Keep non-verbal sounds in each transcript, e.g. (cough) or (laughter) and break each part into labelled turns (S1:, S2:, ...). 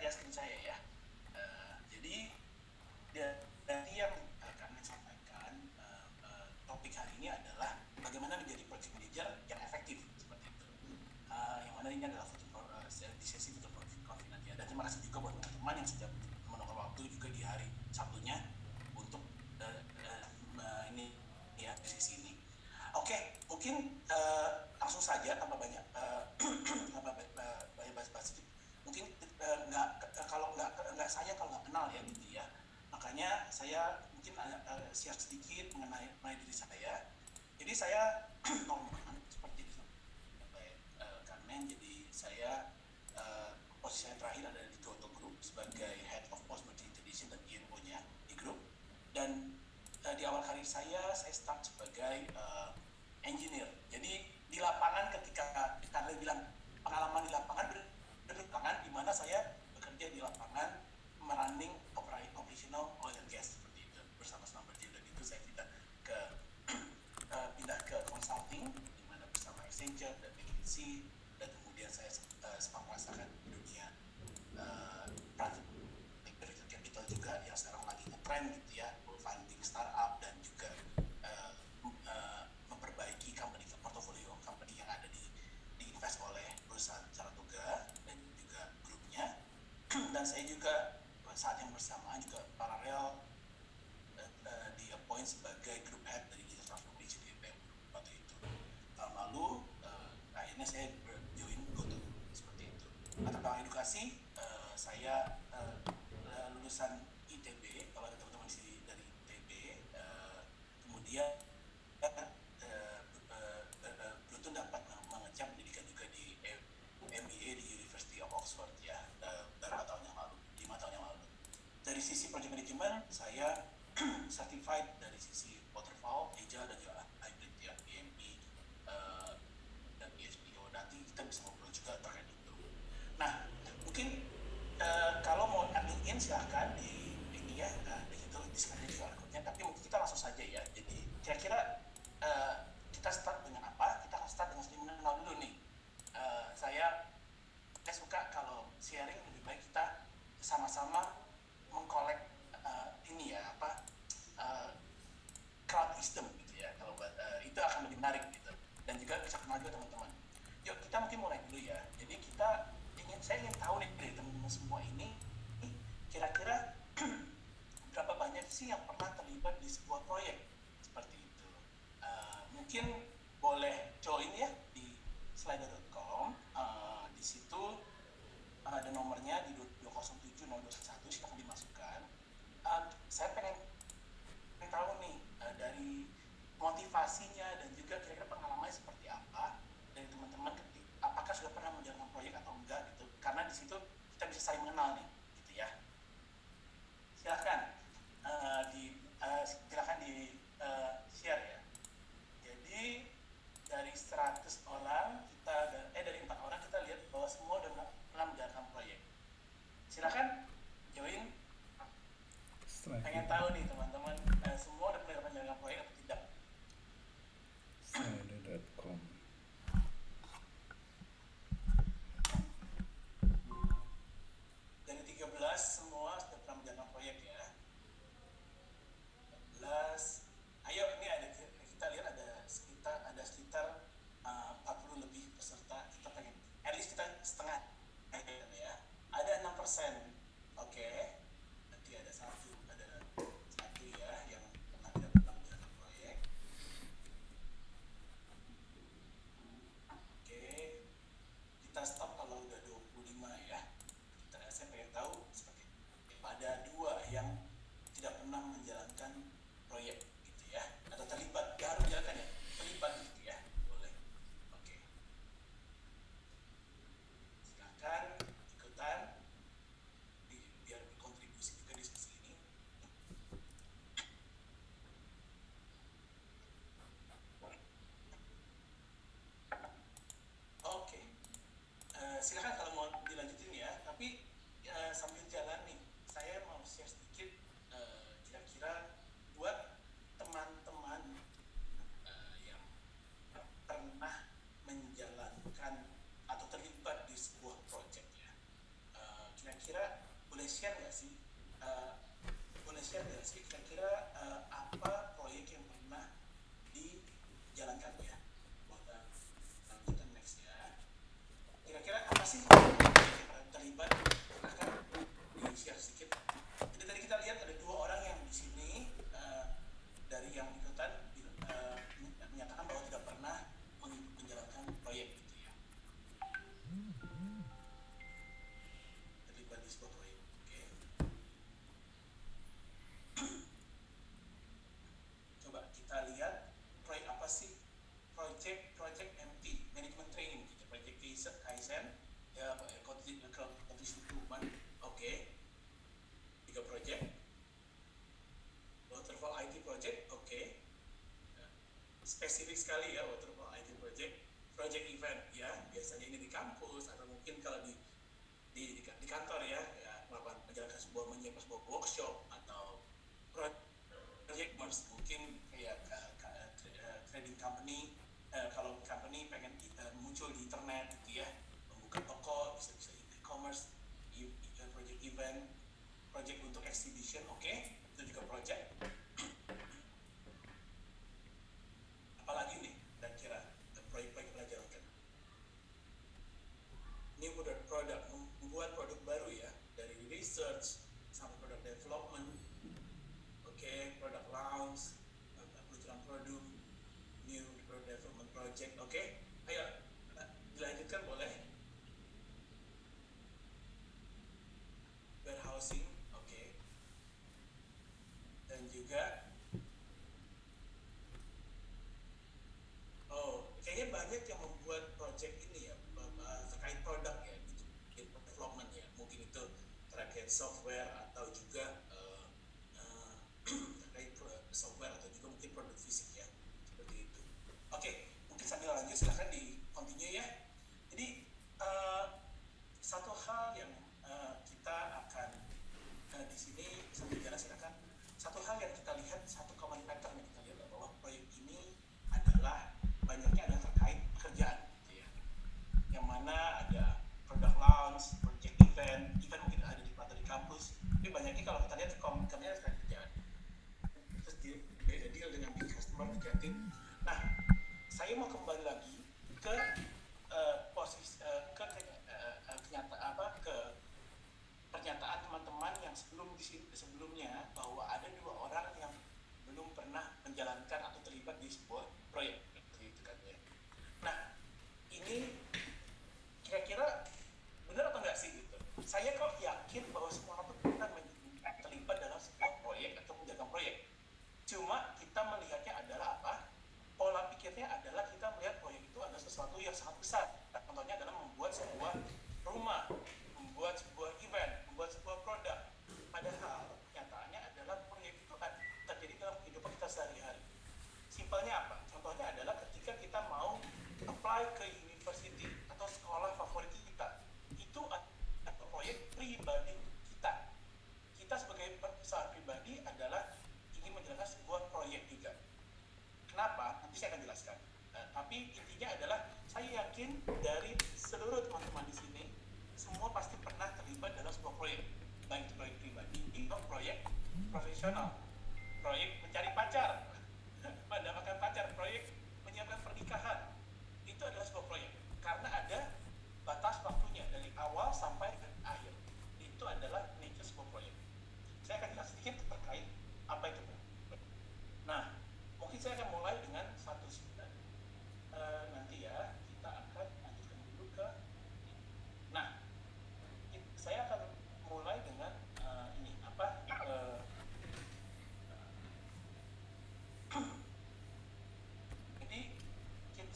S1: bisa lihat ya screen saya ya. Eh, jadi da- dari yang akan saya sampaikan eh, eh, topik hari ini adalah bagaimana menjadi project manager yang efektif seperti itu. Eh, yang mana ini adalah foto pro- eh, di sesi foto confident ya. Dan terima kasih juga buat teman-teman yang sudah menunggu waktu juga di hari Sabtunya untuk eh, eh, eh, ini ya di sesi ini. Oke, mungkin eh, langsung saja tanpa banyak eh, tanpa ba- ba- banyak basa-basi. Mungkin eh, nggak eh, kalau nggak nggak saya kalau nggak kenal ya gitu ya. Makanya saya mungkin eh, eh, share sedikit mengenai, mengenai diri saya. Jadi saya normal seperti itu sampai eh, Carmen. Jadi saya eh, posisi saya terakhir ada di Kyoto Group sebagai Head of Post Merchant Integration dan INO-nya di grup. Dan eh, di awal karir saya, saya start sebagai eh, engineer. Jadi di lapangan ketika Carmen bilang pengalaman di lapangan, ber- di lapangan di mana saya bekerja di lapangan merunning opera- operational oil and gas seperti itu bersama sama berjalan dan itu saya pindah ke eh, pindah ke consulting di mana bersama Accenture dan McKinsey dan kemudian saya eh, sempat merasakan dunia eh, private venture capital juga yang sekarang lagi ngetrend gitu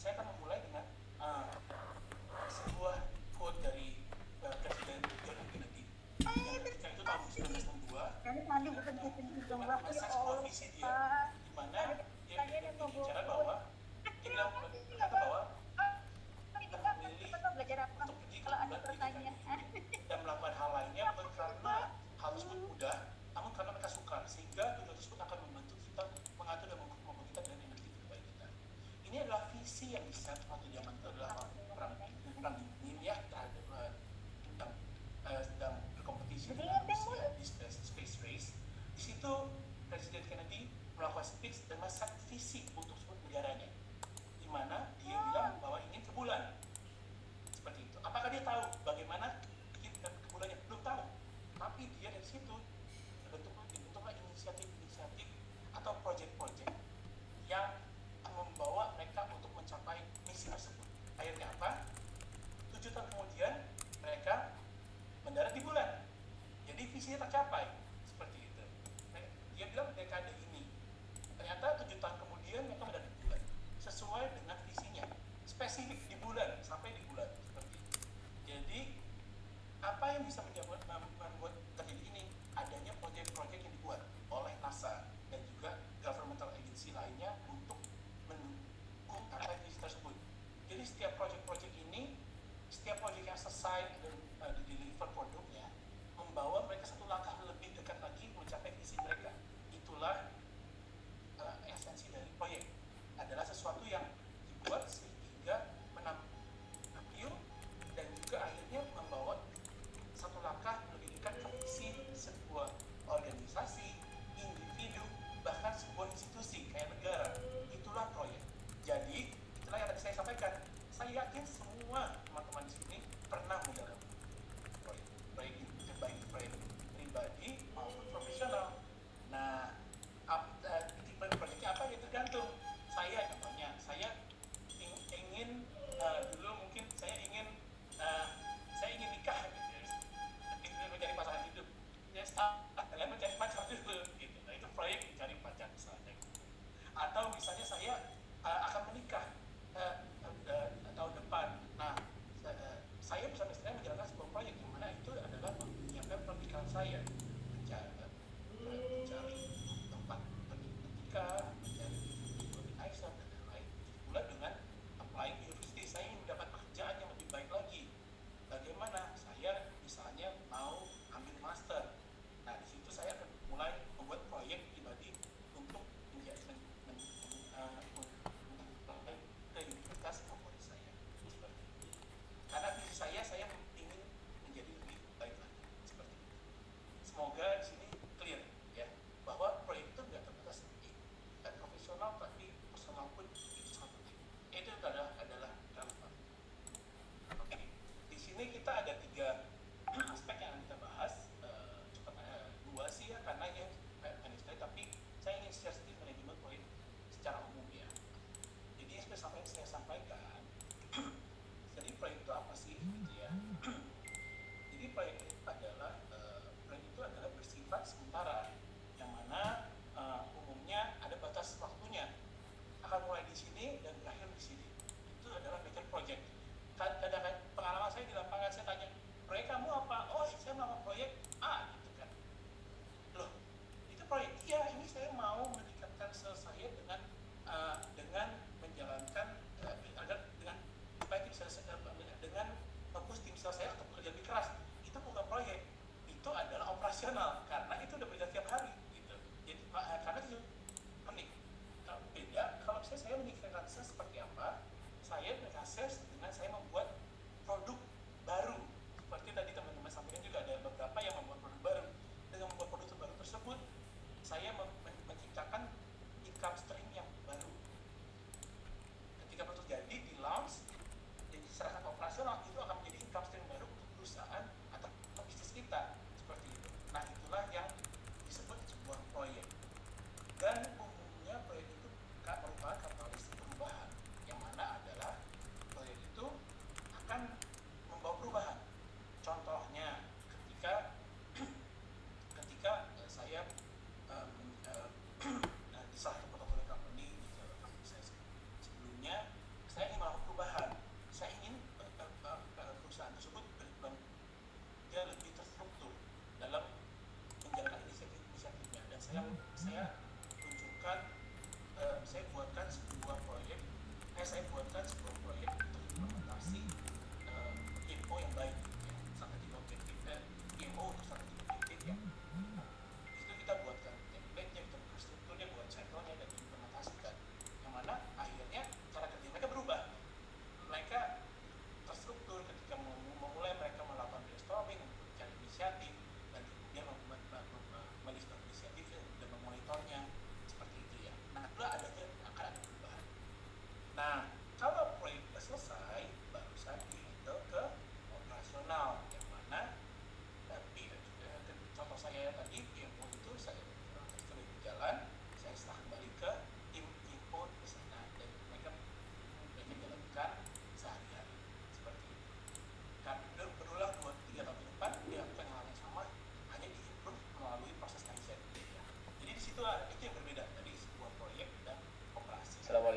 S1: saya akan memulai dengan uh, sebuah quote dari uh, Presiden John F. Kennedy yang itu tahun 1962 Jadi, nanti bukan Presiden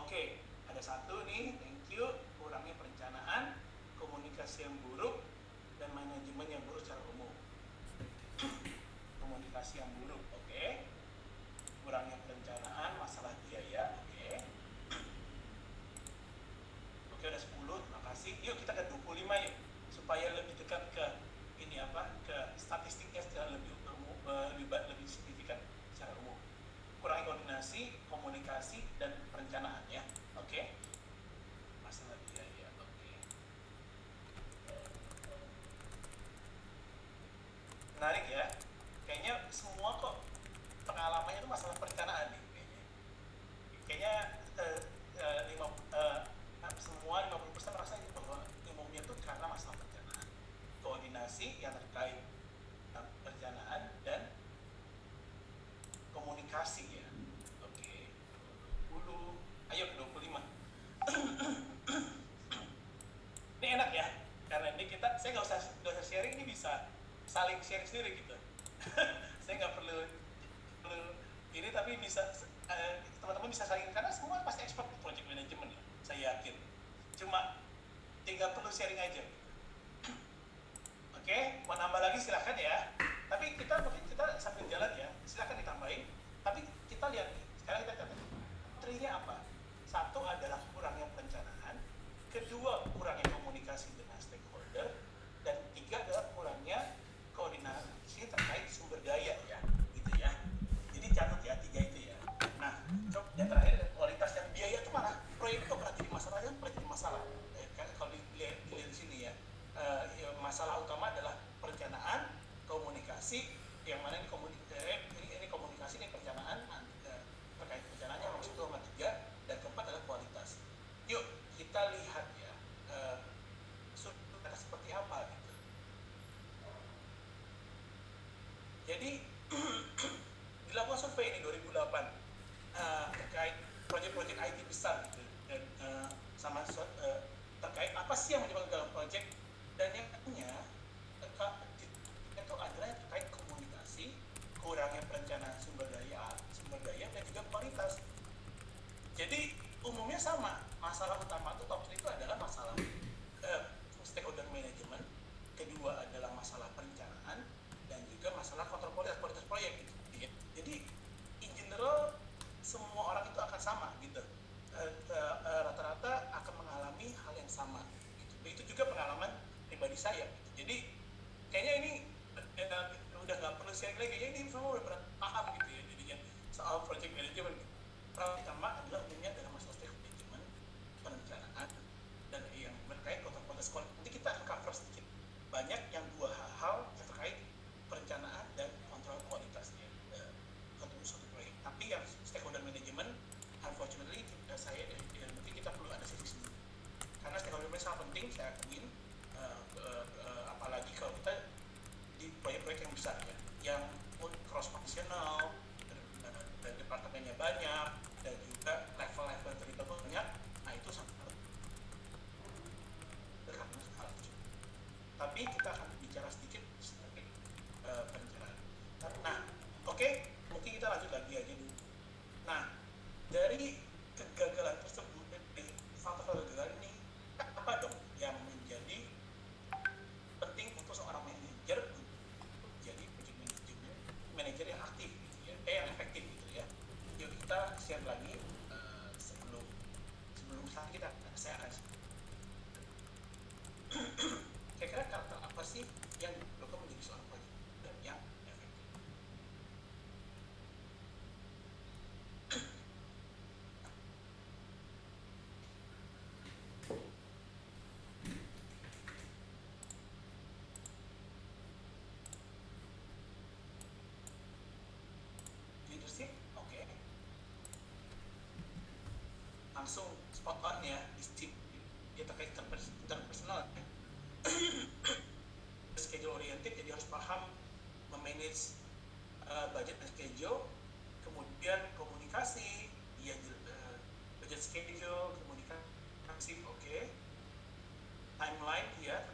S1: oke okay, ada satu nih thank you kurangnya perencanaan komunikasi yang buruk dan manajemen yang buruk secara umum komunikasi yang buruk oke okay. kurangnya perencanaan masalah biaya oke okay. oke okay, udah 10 terima kasih yuk kita ke 25 yuk supaya lebih dekat ke menarik ya. Kayaknya semua kok pengalamannya itu masalah perencanaan nih kayaknya. Kayaknya uh, uh, lima, uh, semua 50 persen merasa ini bahwa umumnya itu karena masalah perencanaan. Koordinasi yang terkait perencanaan dan komunikasi ya. Oke. Okay. dulu ayo ke 20 saling sharing sendiri gitu. (laughs) Saya nggak perlu perlu ini tapi bisa uh, teman-teman bisa saling karena semua pasti expert di project management ya saya yakin. Cuma tinggal perlu sharing aja. (clears throat) Oke okay, mau nambah lagi silahkan ya. Tapi kita mungkin kita sambil jalan ya silahkan ditambahin. Tapi kita lihat survei ini 2008 uh, eh, terkait proyek-proyek IT besar gitu. Dan uh, sama uh, terkait apa sih yang menyebabkan dalam proyek dan yang punya itu adalah terkait komunikasi kurangnya perencanaan sumber daya sumber daya dan juga kualitas. Jadi umumnya sama masalah utama itu bisa ya jadi kayaknya ini eh, eh, udah nggak perlu sharing lagi. Kayaknya ini semua langsung spot on ya di sip dia ya, terkait interpersonal ya. (coughs) schedule oriented jadi harus paham memanage uh, budget dan schedule kemudian komunikasi ya uh, budget schedule komunikasi oke okay. timeline ya.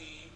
S1: see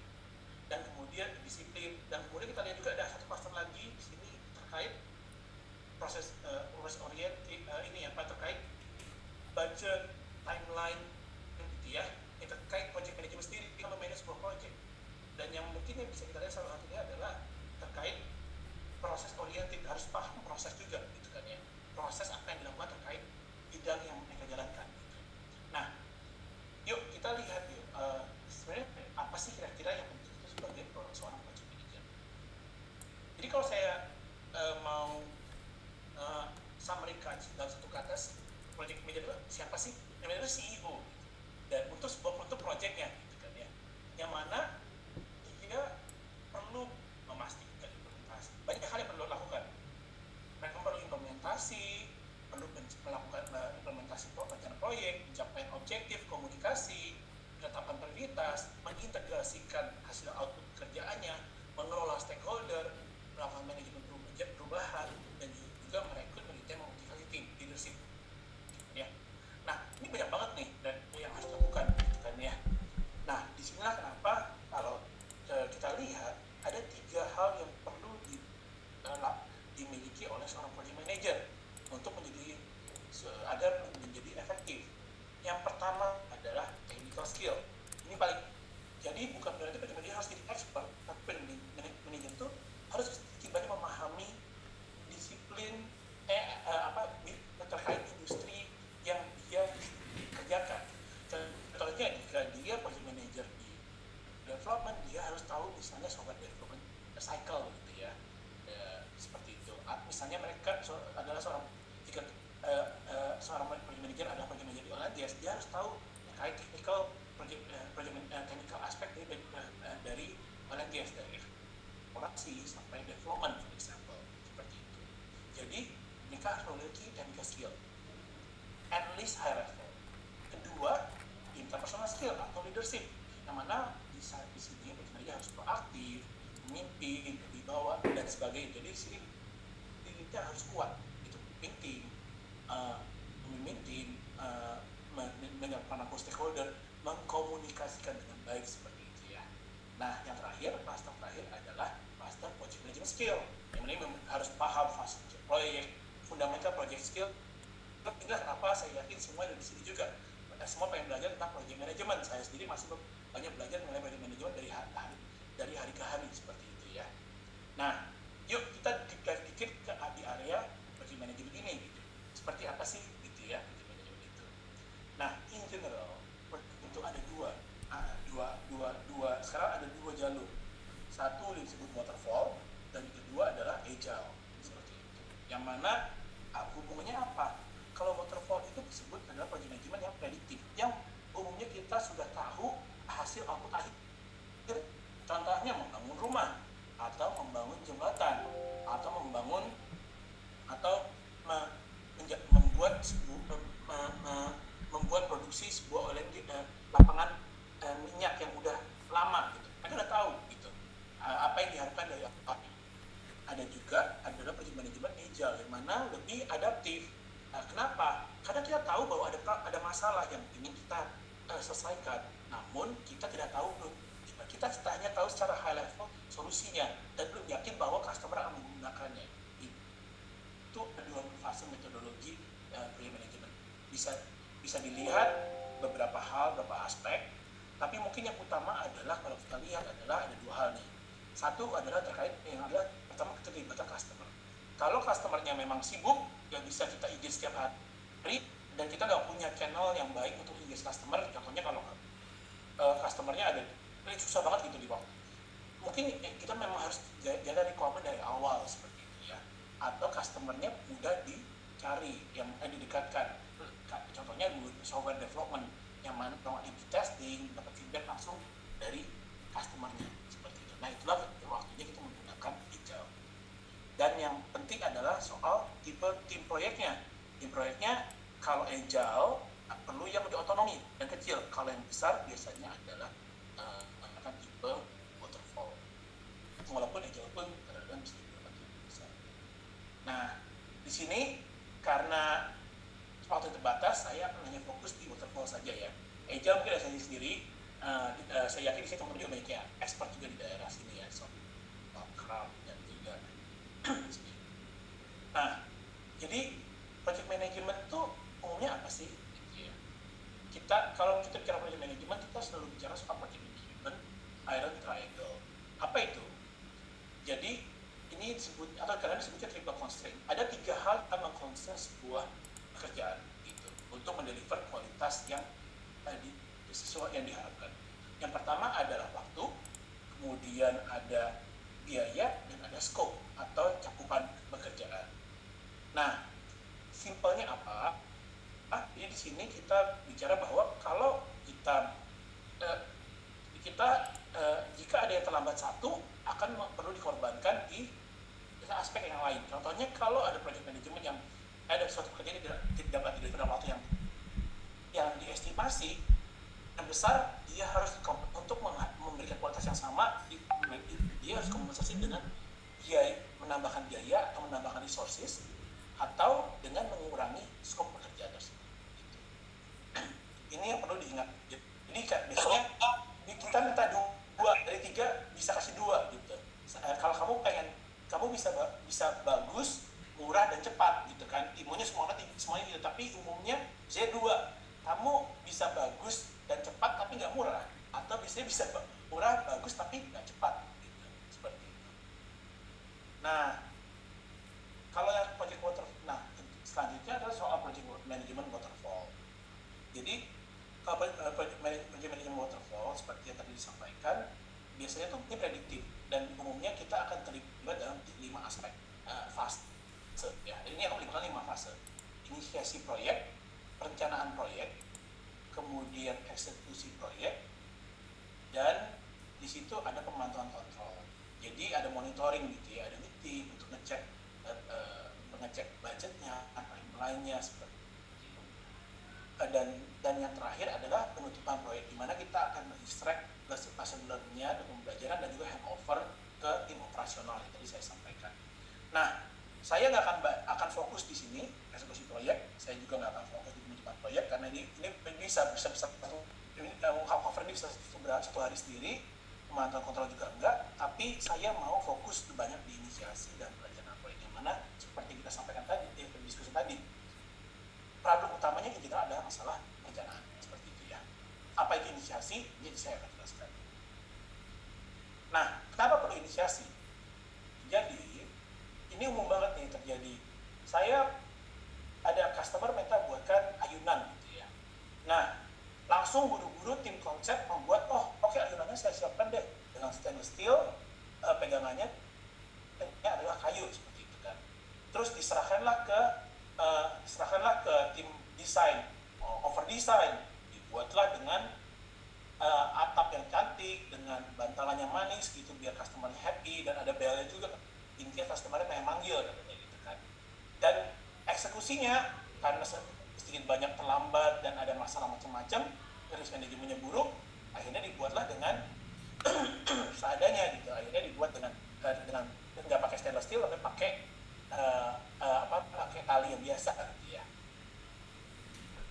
S1: adaptif. Nah, kenapa? Karena kita tahu bahwa ada ada masalah yang ingin kita uh, selesaikan, namun kita tidak tahu belum. Kita, hanya tahu secara high level solusinya dan belum yakin bahwa customer akan menggunakannya. Itu dua fase metodologi uh, management. Bisa bisa dilihat beberapa hal, beberapa aspek, tapi mungkin yang utama adalah kalau kita lihat adalah ada dua hal nih. Satu adalah terkait yang adalah pertama keterlibatan customer. Kalau customernya memang sibuk, nggak bisa kita engage setiap hari, dan kita nggak punya channel yang baik untuk engage customer. Contohnya kalau uh, customernya ada, ini susah banget gitu di waktu. Mungkin kita memang harus jaga requirement dari awal seperti itu ya. Atau customernya mudah dicari, yang eh, didekatkan. Contohnya software development yang mana kalau A/B testing dapat feedback langsung dari customernya seperti itu. Nah itulah waktunya kita menggunakan agile. Dan yang penting adalah soal tipe tim proyeknya. Tim proyeknya kalau agile perlu yang lebih otonomi dan kecil. Kalau yang besar biasanya adalah uh, menggunakan tipe waterfall. Walaupun agile pun kadang-kadang bisa lebih besar. Nah di sini karena waktu terbatas, saya akan hanya fokus di waterfall saja ya. Agile mungkin saya sendiri, uh, uh, saya yakin sih teman-teman juga banyak ya, expert juga di daerah sini ya, so, juga Nah, jadi project management itu umumnya apa sih? Gitu ya. Kita kalau kita bicara project management, kita selalu bicara soal project management iron triangle. Apa itu? Jadi ini disebut atau kadang disebutnya triple constraint. Ada tiga hal yang mengkonsen sebuah pekerjaan gitu untuk mendeliver kualitas yang tadi sesuai yang diharapkan. Yang pertama adalah waktu, kemudian ada biaya dan ada scope atau cakupan pekerjaan. Nah, simpelnya apa? Ah, jadi di sini kita bicara bahwa kalau kita eh, kita eh, jika ada yang terlambat satu akan perlu dikorbankan di aspek yang lain. Contohnya kalau ada project management yang ada suatu pekerjaan tidak tidak dapat dideliver dalam waktu yang yang diestimasi yang besar dia harus untuk memberikan kualitas yang sama dia harus kompensasi dengan biaya menambahkan biaya atau menambahkan resources atau dengan mengurangi skop pekerjaan tersebut. Gitu. (clears throat) Ini yang perlu diingat. Jadi biasanya kita minta dua dari tiga bisa kasih dua gitu. Kalau kamu pengen kamu bisa bisa bagus, murah dan cepat gitu kan. Ilmunya semuanya semuanya gitu, tapi umumnya saya dua. Kamu bisa bagus dan cepat tapi nggak murah, atau bisa bisa murah bagus tapi nggak cepat. Nah, kalau yang project water, nah selanjutnya adalah soal project management waterfall. Jadi kalau project management waterfall seperti yang tadi disampaikan, biasanya tuh ini prediktif dan umumnya kita akan terlibat dalam lima aspek uh, fase. Ya, ini akan melibatkan lima fase. Inisiasi proyek, perencanaan proyek, kemudian eksekusi proyek, dan di situ ada pemantauan kontrol. Jadi ada monitoring gitu ya, ada untuk ngecek uh, mengecek budgetnya, lainnya seperti itu. Uh, dan dan yang terakhir adalah penutupan proyek di mana kita akan mengekstrak lesson learn-nya dan pembelajaran dan juga handover ke tim operasional yang tadi saya sampaikan. Nah, saya nggak akan akan fokus di sini eksekusi proyek. Saya juga nggak akan fokus di penutupan proyek karena ini ini bisa bisa bisa satu ini cover ini bisa satu hari sendiri pemantauan kontrol juga enggak. Tapi saya mau fokus banyak di inisiasi dan perencanaan proyek yang mana seperti kita sampaikan tadi di diskusi tadi. Problem utamanya kita ada masalah perencanaan seperti itu ya. Apa itu inisiasi? Jadi saya akan jelaskan. Nah, kenapa perlu inisiasi? Jadi, ini umum banget nih terjadi. Saya ada customer minta buatkan ayunan gitu ya. Nah, langsung buru-buru tim konsep membuat, oh oke okay, ayunannya saya siapkan deh. Dengan stainless steel, uh, pegangannya adalah kayu seperti itu kan. Terus diserahkanlah ke uh, diserahkanlah ke tim desain, over design, dibuatlah dengan uh, atap yang cantik dengan bantalan yang manis gitu biar customer happy dan ada belnya juga intinya customer pengen manggil katanya gitu kan. Dan eksekusinya karena sedikit banyak terlambat dan ada masalah macam-macam terus manajemennya buruk akhirnya dibuatlah dengan (clears throat) seadanya gitu. Akhirnya dibuat dengan uh, dengan nggak pakai stainless steel tapi pakai uh, uh, apa pakai tali yang biasa gitu ya.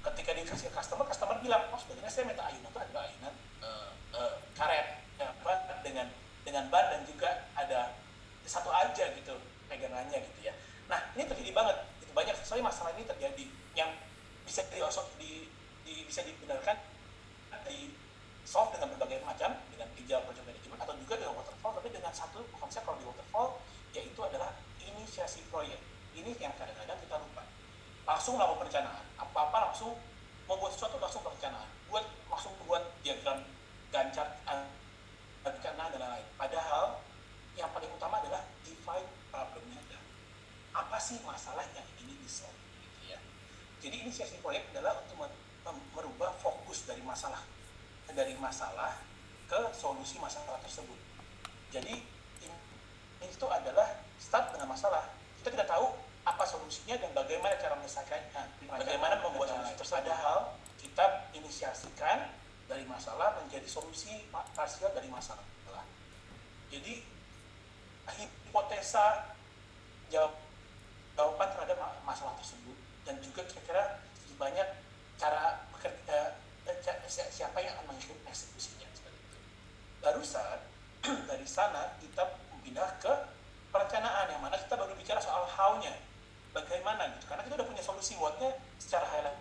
S1: Ketika dikasih customer, customer bilang, oh sebenarnya saya minta ayunan itu adalah ayunan uh, uh, karet ya, apa, dengan dengan ban dan juga ada satu aja gitu pegangannya gitu ya. Nah ini terjadi banget, itu banyak sekali masalah ini terjadi yang bisa di, di, di bisa dibenarkan di solve dengan berbagai macam dengan tiga project management atau juga dengan waterfall tapi dengan satu konsep kalau di waterfall yaitu adalah inisiasi proyek. Ini yang kadang-kadang kita lupa. Langsung melakukan perencanaan. Apa-apa langsung membuat sesuatu langsung perencanaan. Buat langsung buat diagram gancar rencana dan lain-lain. Padahal yang paling utama adalah define problemnya. Apa sih masalah yang ini disolve gitu ya? Jadi inisiasi proyek adalah untuk merubah fokus dari masalah dari masalah ke solusi masalah tersebut. Jadi ini itu adalah start dengan masalah. Kita tidak tahu apa solusinya dan bagaimana cara menyelesaikannya, bagaimana membuat solusi tersebut. Padahal kita inisiasikan dari masalah menjadi solusi parsial dari masalah. Jadi hipotesa jawaban terhadap masalah tersebut dan juga kira-kira banyak cara bekerja siapa yang akan mengikuti eksekusinya seperti itu. Barusan (clears throat) dari sana kita pindah ke perencanaan yang mana kita baru bicara soal how-nya, bagaimana gitu. Karena kita udah punya solusi what-nya secara highlight.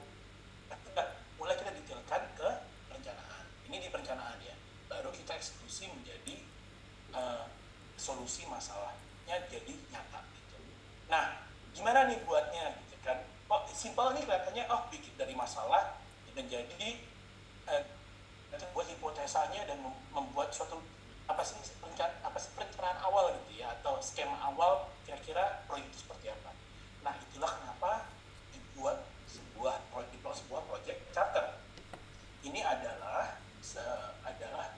S1: Kita mulai kita detailkan ke perencanaan. Ini di perencanaan ya. Baru kita eksekusi menjadi uh, solusi masalahnya jadi nyata gitu. Nah, gimana nih buatnya gitu kan? Oh, simpel nih kelihatannya oh bikin dari masalah menjadi eh, buat hipotesanya dan membuat suatu apa sih perencanaan apa sih perencanaan awal gitu ya atau skema awal kira-kira proyek itu seperti apa. Nah itulah kenapa dibuat sebuah proyek sebuah proyek charter. Ini adalah se, adalah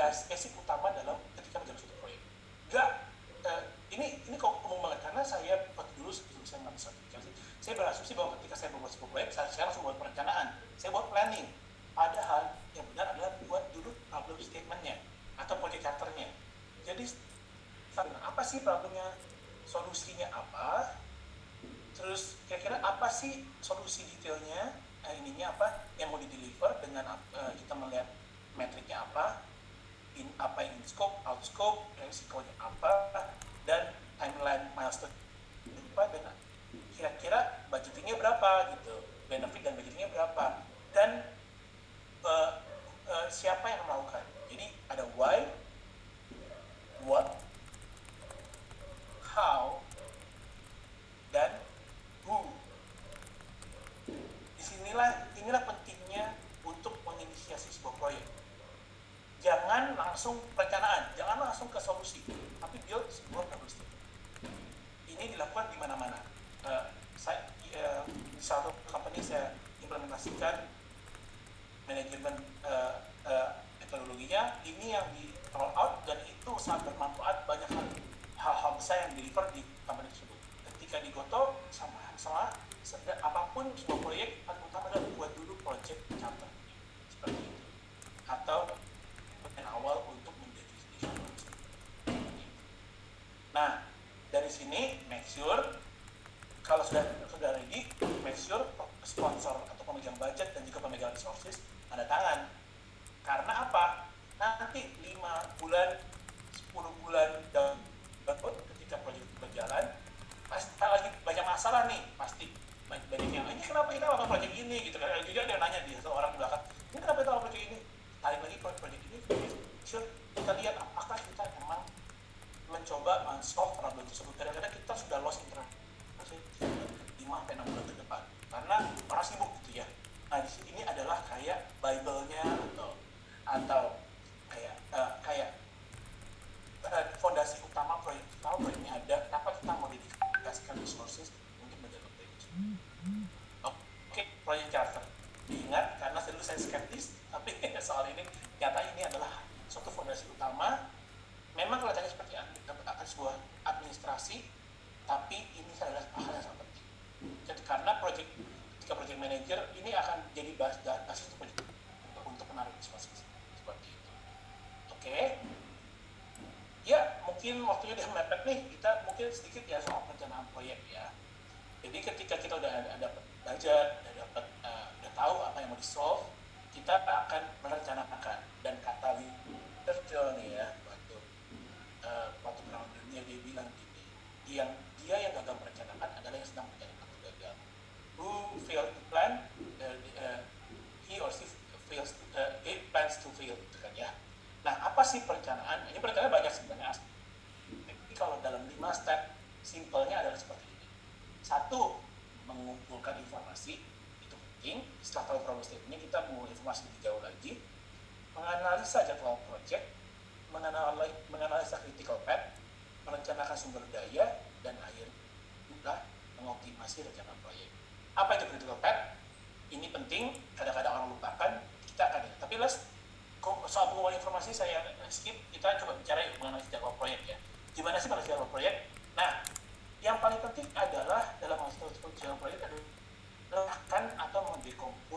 S1: basic utama dalam ketika menjalankan suatu proyek. Enggak, eh, ini ini kok umum banget karena saya dulu sebelum saya ngambil sertifikasi, saya berasumsi bahwa ketika saya membuat sebuah proyek, saya, saya langsung buat perencanaan, saya buat planning. Padahal yang benar adalah buat dulu problem statementnya atau project charternya. Jadi apa sih problemnya, solusinya apa, terus kira-kira apa sih solusi detailnya, nah, ininya apa yang mau di deliver dengan uh, kita melihat metriknya apa, in apa in scope, out scope, resikonya apa, dan timeline milestone apa? Dan kira-kira budgetingnya berapa gitu? Benefit dan budgetingnya berapa dan uh, uh, siapa yang melakukan? Jadi ada why what how dan who. Di sinilah inilah pentingnya untuk menginisiasi sebuah proyek. Jangan langsung perencanaan, jangan langsung ke solusi, tapi build sebuah problem Ini dilakukan di mana-mana. Uh, saya uh, di satu company saya implementasikan manajemen uh, uh, metodologinya, ini yang di roll out dan itu sangat bermanfaat banyak hal hal-hal besar yang deliver di company tersebut. Ketika digoto sama sama apa pun sebuah proyek paling utama adalah buat dulu project charter. Seperti itu. Atau awal untuk menjadi Nah, dari sini make sure kalau sudah sudah ready, make sure sponsor atau pemegang budget dan juga pemegang resources ada tangan. Karena apa? Nanti 5 bulan, 10 bulan dan ketika proyek berjalan, pasti lagi banyak masalah nih, pasti banyak yang ini kenapa kita lakukan proyek ini gitu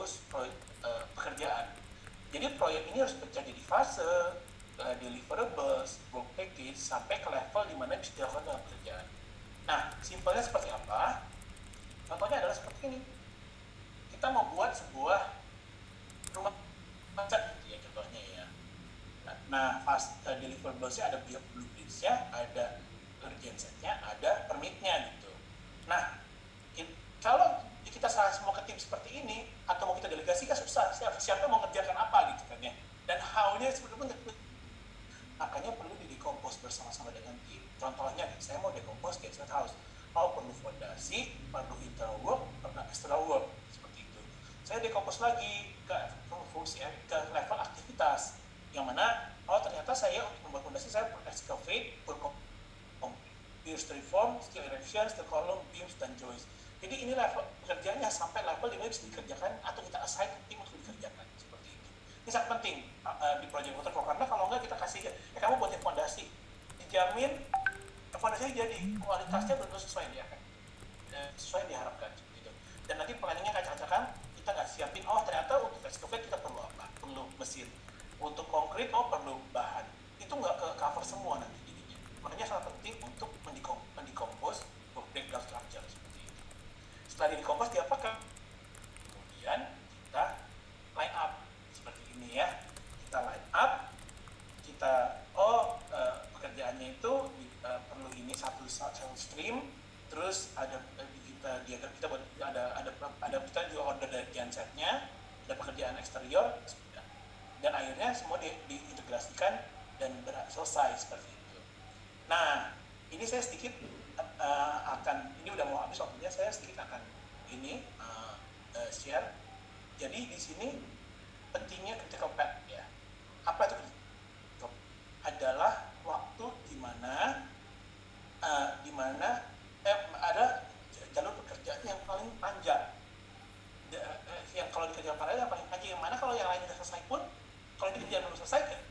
S1: mendekompos proyek, uh, pekerjaan. Jadi proyek ini harus pecah jadi fase, uh, deliverables, work package, sampai ke level di mana bisa dilakukan dalam pekerjaan. Nah, simpelnya seperti apa? Contohnya adalah seperti ini. Kita mau buat sebuah rumah macet gitu ya contohnya ya. Nah, nah pas uh, deliverables-nya ada blueprints-nya, ada urgency-nya, ada permit-nya gitu. Nah, kalau kita salah semua ke tim seperti ini, atau mau kita delegasi kan susah, siapa, mau ngerjakan apa gitu kan ya. Dan how-nya sebenarnya makanya perlu didekompos bersama-sama dengan tim. Contohnya, saya mau dekompos ke house. Oh, perlu fondasi, perlu internal work, perlu external work saya dekompos lagi ke fungsi eh, ke level aktivitas yang mana oh ternyata saya untuk membuat fondasi saya perlu excavate, pier reform, steel erection, steel column, beams dan joist. Jadi ini level pekerjaannya sampai level di mana bisa dikerjakan atau kita assign tim untuk seperti itu. Ini sangat penting uh, di project water karena kalau enggak kita kasih ya kamu buatin fondasi. Dijamin fondasinya jadi kualitasnya benar sesuai dia kan? Sesuai diharapkan gitu. Dan nanti planningnya kacang-kacangan kita nggak siapin oh ternyata untuk excavate kita perlu apa? Perlu mesin. Untuk konkret oh perlu bahan. Itu nggak ke cover semua nanti jadinya. Makanya sangat penting untuk mendikom mendikompos breakdown structure seperti itu. Setelah dikompos diapakan kemudian kita line up seperti ini ya kita line up kita oh uh, pekerjaannya itu uh, perlu ini satu satu stream terus ada kita diagram kita buat ada ada ada kita juga order dari gensetnya ada pekerjaan eksterior dan akhirnya semua di, diintegrasikan dan selesai seperti itu. Nah ini saya sedikit uh, akan ini udah mau habis waktunya saya sedikit akan ini uh, uh, share. Jadi di sini pentingnya critical path ya. Apa itu? Adalah waktu di mana uh, di mana eh, ada jalur pekerjaan yang paling panjang. Eh, yang kalau dikerjakan paralel yang paling panjang yang mana kalau yang lain sudah selesai pun kalau dikerjakan belum selesai kan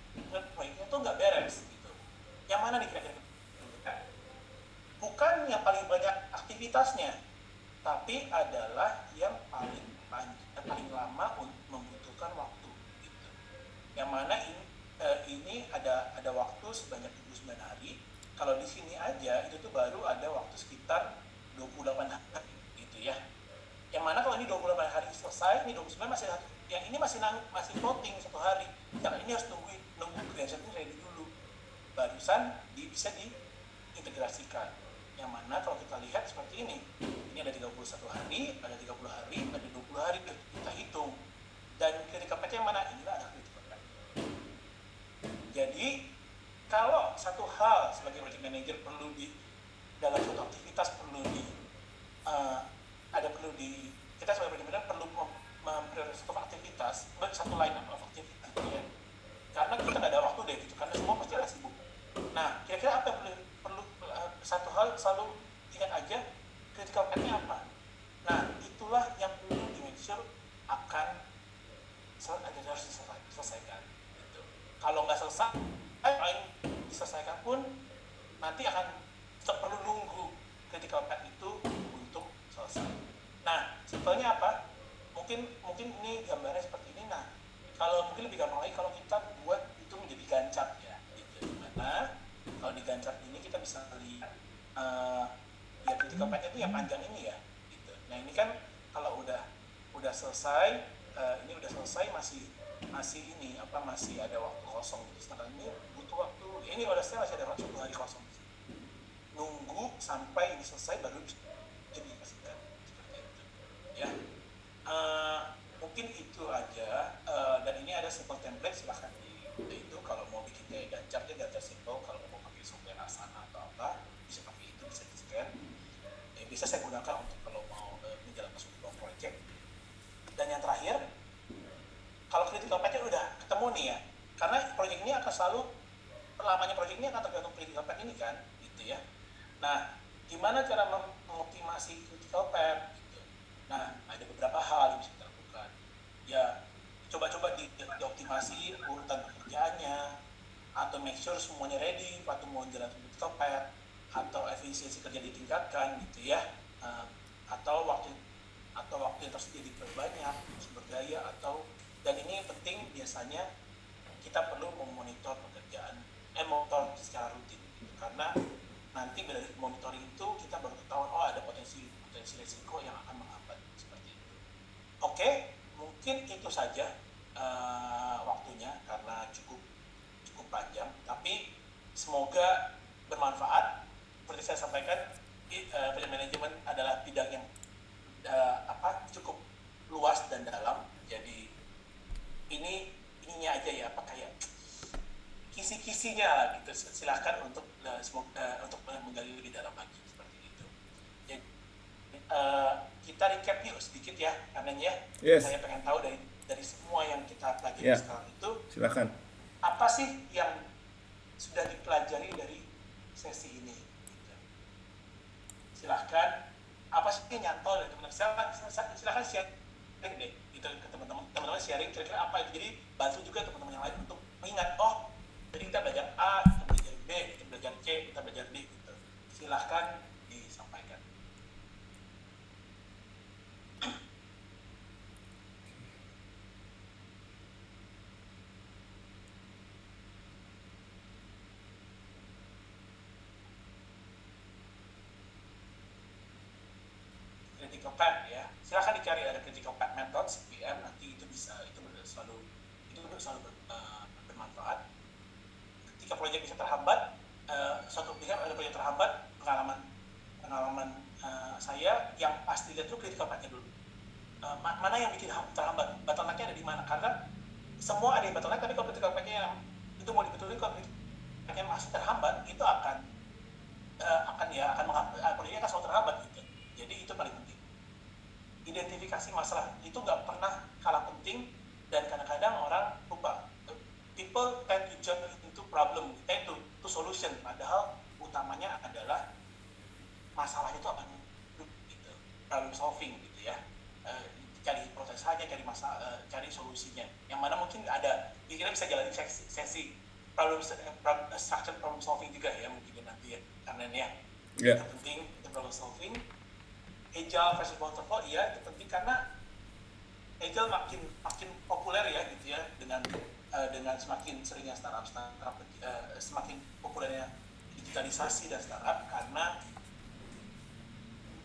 S1: proyeknya tuh nggak beres gitu. Yang mana nih kira-kira? Bukan yang paling banyak aktivitasnya tapi adalah yang paling panjang, yang paling lama membutuhkan waktu gitu. yang mana ini, eh, ini ada ada waktu sebanyak 29 hari kalau di sini aja itu tuh baru ada waktu sekitar 28 hari gitu ya. Yang mana kalau ini 28 hari selesai ini 29 masih satu yang ini masih nang, masih voting satu hari. Karena ini harus nunggu nunggu ini ready dulu. Barusan di, bisa diintegrasikan yang mana kalau kita lihat seperti ini ini ada 31 hari ada 30 hari ada 20 hari kita hitung dan ketika pakai yang mana inilah ada critical path jadi kalau satu hal sebagai project manager perlu di dalam suatu aktivitas perlu di uh, ada perlu di kita sebagai pendidikan perlu memprioritaskan satu aktivitas satu line of aktivitas ya. karena kita nggak ada waktu deh gitu karena semua pasti ada sibuk nah kira-kira apa yang perlu perlu uh, satu hal selalu ingat aja critical path-nya apa nah itulah yang perlu di make sure akan ada harus diselesaikan gitu. kalau nggak selesai eh, diselesaikan pun nanti akan tetap perlu nunggu critical path itu untuk selesai. Nah, simpelnya apa? Mungkin mungkin ini gambarnya seperti ini. Nah, kalau mungkin lebih gampang lagi kalau kita buat itu menjadi gancap ya. Gitu. Di mana kalau di gancap ini kita bisa lihat uh, ya critical path itu yang panjang ini ya. Gitu. Nah ini kan kalau udah udah selesai, uh, ini udah selesai masih masih ini apa masih ada waktu kosong gitu. Sedangkan ini butuh waktu. Ini udah selesai masih ada waktu satu hari kosong nunggu sampai ini selesai baru jadi dikasihkan seperti itu ya mungkin itu aja uh, dan ini ada simple template silahkan di, itu. Kalau mau bikin kayak ganjar dia ganjar simple kalau mau pakai software asana atau apa bisa pakai itu bisa di scan. Eh, bisa saya gunakan untuk kalau mau uh, menjalankan sebuah project. Dan yang terakhir kalau critical path udah ketemu nih ya karena project ini akan selalu lamanya project ini akan tergantung critical path ini kan gitu ya. Nah gimana cara mengoptimasi critical path gitu. Nah ada beberapa hal bisa kita lakukan ya coba-coba di, dioptimasi urutan pekerjaannya atau make sure semuanya ready waktu mau jalan critical path atau efisiensi kerja ditingkatkan gitu ya. Uh, atau waktu atau waktu yang tersedia diperbanyak sumber daya atau dan ini penting biasanya kita perlu memonitor pekerjaan eh secara rutin gitu. karena nanti dari monitoring itu kita baru ketahuan oh ada potensi potensi resiko yang akan menghambat seperti itu. Oke mungkin itu saja uh, waktunya karena cukup cukup panjang. Tapi semoga bermanfaat. Seperti saya sampaikan uh, manajemen adalah bidang yang uh, apa cukup luas dan dalam. Jadi ini ininya aja ya apa kayak kisi-kisinya gitu. Silahkan untuk uh, semoga, uh, untuk menggali lebih dalam lagi seperti itu. Jadi uh, kita recap yuk sedikit ya karena ya yes. saya pengen tahu dari dari semua yang kita pelajari yeah. sekarang itu
S2: silahkan
S1: apa sih yang sudah dipelajari dari sesi ini? Gitu. silahkan apa sih yang nyantol dari teman-teman? Silahkan, silahkan sharing deh gitu ke teman-teman. Teman-teman sharing kira-kira apa itu. Jadi bantu juga teman-teman yang lain untuk mengingat oh jadi kita belajar A kita belajar B kita belajar C kita belajar D gitu. Silahkan disampaikan path ya. Silahkan dicari ada critical path methods PM nanti itu bisa itu selalu itu selalu ber, uh, bermanfaat. Ketika proyek bisa terhambat uh, suatu pihak ada proyek terhambat pengalaman pengalaman uh, saya yang pasti lihat dulu critical path-nya dulu. Uh, mana yang bikin terhambat? Bottleneck-nya ada di mana? Karena semua ada yang bottleneck tapi kalau critical path-nya yang itu mau dibetulin kalau path-nya masih terhambat itu akan uh, akan ya akan proyeknya akan selalu terhambat gitu jadi itu paling penting identifikasi masalah. Itu nggak pernah kalah penting dan kadang-kadang orang lupa. People tend to jump into problem eh to, to solution. Padahal utamanya adalah masalahnya itu apa gitu, problem solving gitu ya. E, cari proses saja cari masalah e, cari solusinya. Yang mana mungkin ada kita bisa jalan sesi, sesi problem, problem structure problem solving juga ya mungkin nanti ya. Karena ini ya yeah. yang penting problem solving agile versus waterfall iya itu penting karena agile makin makin populer ya gitu ya dengan uh, dengan semakin seringnya startup startup uh, semakin populernya digitalisasi dan startup karena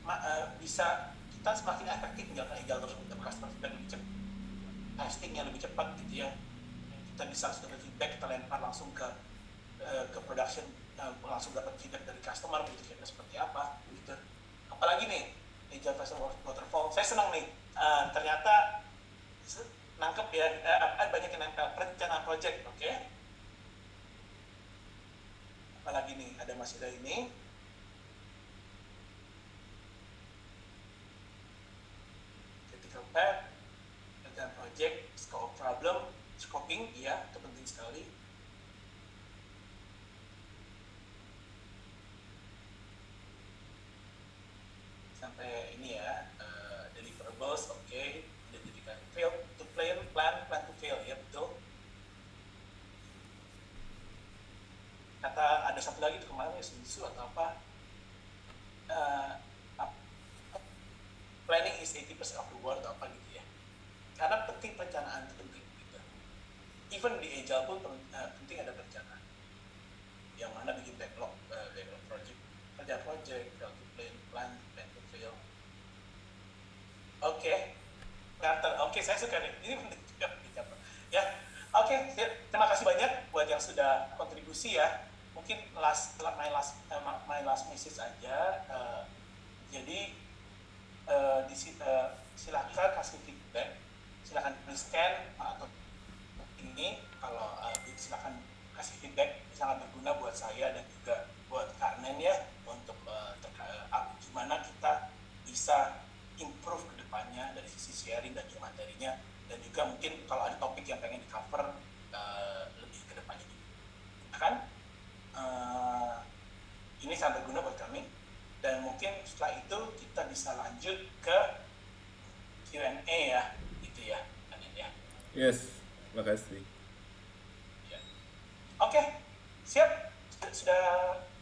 S1: uh, bisa kita semakin efektif menjalankan agile terus untuk customer feedback lebih cepat testingnya lebih cepat gitu ya. Kita bisa langsung feedback kita lempar langsung ke uh, ke production uh, langsung dapat feedback dari customer gitu kira seperti apa gitu. Apalagi nih Agile versus Waterfall. Saya senang nih, uh, ternyata nangkep ya, uh, banyak yang nempel perencanaan project, oke? Okay? Apalagi nih, ada masih ada ini. Critical path, perencanaan project, scope problem, scoping, iya, itu penting sekali. Sampai ini ya uh, deliverables oke. Okay. identifikan fail to plan plan plan to fail ya betul. Kata ada satu lagi tuh kemarin ya susu atau apa? Uh, planning is 80% of the work atau apa gitu ya. Karena penting perencanaan itu penting gitu. Even di agile pun uh, penting ada perencanaan. Yang mana bikin backlog uh, backlog project kerja project fail to plan plan plan to fail oke okay. Carter oke saya suka nih. Ini penting juga ya oke okay, terima kasih banyak buat yang sudah kontribusi ya. Mungkin last my last uh, my last message aja. Uh, jadi uh, di uh, silahkan kasih feedback. Silakan di scan atau ini. Kalau uh, silakan kasih feedback. Sangat berguna buat saya dan juga buat Karnen ya untuk uh, gimana kita bisa improve ke depannya dari sisi sharing dan juga juga mungkin kalau ada topik yang pengen di cover uh, lebih ke depannya kan uh, ini sangat berguna buat kami dan mungkin setelah itu kita bisa lanjut ke Q&A ya gitu ya Anin ya
S2: yes makasih
S1: ya. oke siap sudah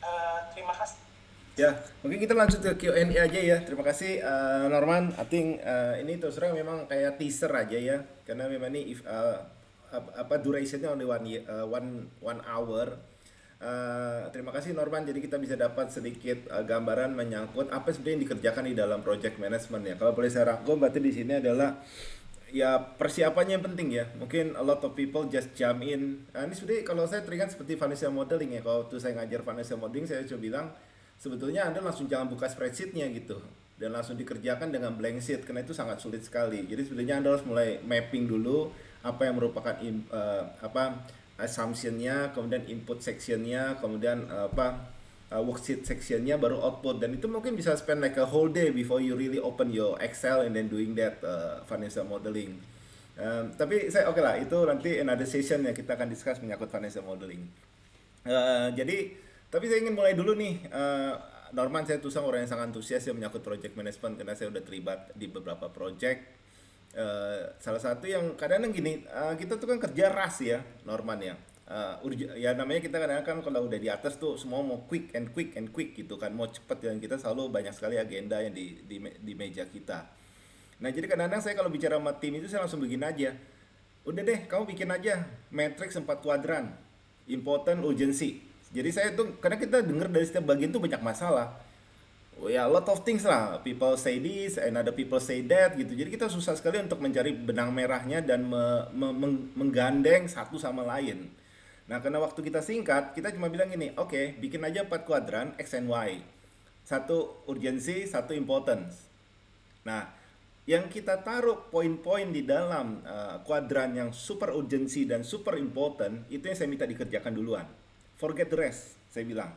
S1: uh, terima kasih
S2: Ya, mungkin kita lanjut ke Q&A aja ya. Terima kasih uh, Norman. I think uh, ini terus terang memang kayak teaser aja ya. Karena memang ini if uh, apa durationnya only one uh, one one hour. Uh, terima kasih Norman. Jadi kita bisa dapat sedikit uh, gambaran menyangkut apa sebenarnya yang dikerjakan di dalam project management ya. Kalau boleh saya rangkum, berarti di sini adalah ya persiapannya yang penting ya. Mungkin a lot of people just jump in. Nah, ini sebenarnya kalau saya teringat seperti financial modeling ya. Kalau tuh saya ngajar financial modeling, saya coba bilang sebetulnya Anda langsung jangan buka spreadsheetnya gitu dan langsung dikerjakan dengan blank sheet karena itu sangat sulit sekali. Jadi sebenarnya Anda harus mulai mapping dulu apa yang merupakan in, uh, apa assumptionnya, kemudian input sectionnya, kemudian uh, apa uh, worksheet sectionnya, baru output dan itu mungkin bisa spend like a whole day before you really open your Excel and then doing that uh, financial modeling. Um, tapi saya oke okay lah itu nanti another session ya kita akan discuss menyangkut financial modeling. Uh, jadi tapi saya ingin mulai dulu nih. Norman saya tuh orang yang sangat antusias ya menyangkut project management karena saya udah terlibat di beberapa project. Uh, salah satu yang kadang-kadang gini, uh, kita tuh kan kerja ras ya, Norman ya. Uh, ya namanya kita kadang-kadang kan kalau udah di atas tuh semua mau quick and quick and quick gitu kan, mau cepet dan kita selalu banyak sekali agenda yang di di, di meja kita. Nah jadi kadang-kadang saya kalau bicara sama tim itu saya langsung begini aja. Udah deh, kamu bikin aja matrix 4 kuadran, important, urgency jadi saya tuh karena kita dengar dari setiap bagian tuh banyak masalah. Oh ya, lot of things lah. People say this and other people say that gitu. Jadi kita susah sekali untuk mencari benang merahnya dan me, me, meng, menggandeng satu sama lain. Nah, karena waktu kita singkat, kita cuma bilang gini, oke, okay, bikin aja empat kuadran X and Y. Satu urgency, satu importance. Nah, yang kita taruh poin-poin di dalam uh, kuadran yang super urgency dan super important, itu yang saya minta dikerjakan duluan forget the rest saya bilang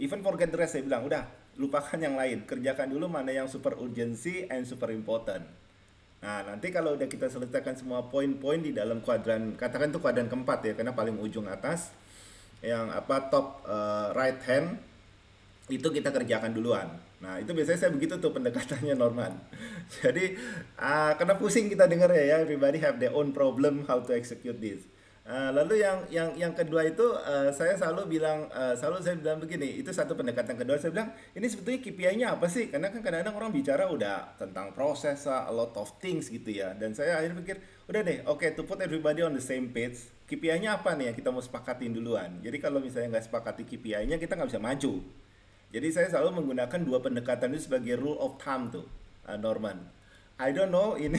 S2: even forget the rest saya bilang udah lupakan yang lain kerjakan dulu mana yang super urgency and super important nah nanti kalau udah kita selesaikan semua poin-poin di dalam kuadran katakan itu kuadran keempat ya karena paling ujung atas yang apa top uh, right hand itu kita kerjakan duluan. Nah itu biasanya saya begitu tuh pendekatannya (laughs) Norman. Jadi uh, karena pusing kita dengar ya, ya, everybody have their own problem how to execute this. Uh, lalu yang yang yang kedua itu uh, saya selalu bilang uh, selalu saya bilang begini itu satu pendekatan kedua. Saya bilang ini sebetulnya KPI-nya apa sih? Karena kan kadang-kadang orang bicara udah tentang proses a lot of things gitu ya. Dan saya akhirnya pikir udah deh oke okay, to put everybody on the same page KPI-nya apa nih yang kita mau sepakatin duluan. Jadi kalau misalnya nggak sepakati KPI-nya kita nggak bisa maju. Jadi saya selalu menggunakan dua pendekatan itu sebagai rule of thumb tuh uh, Norman. I don't know ini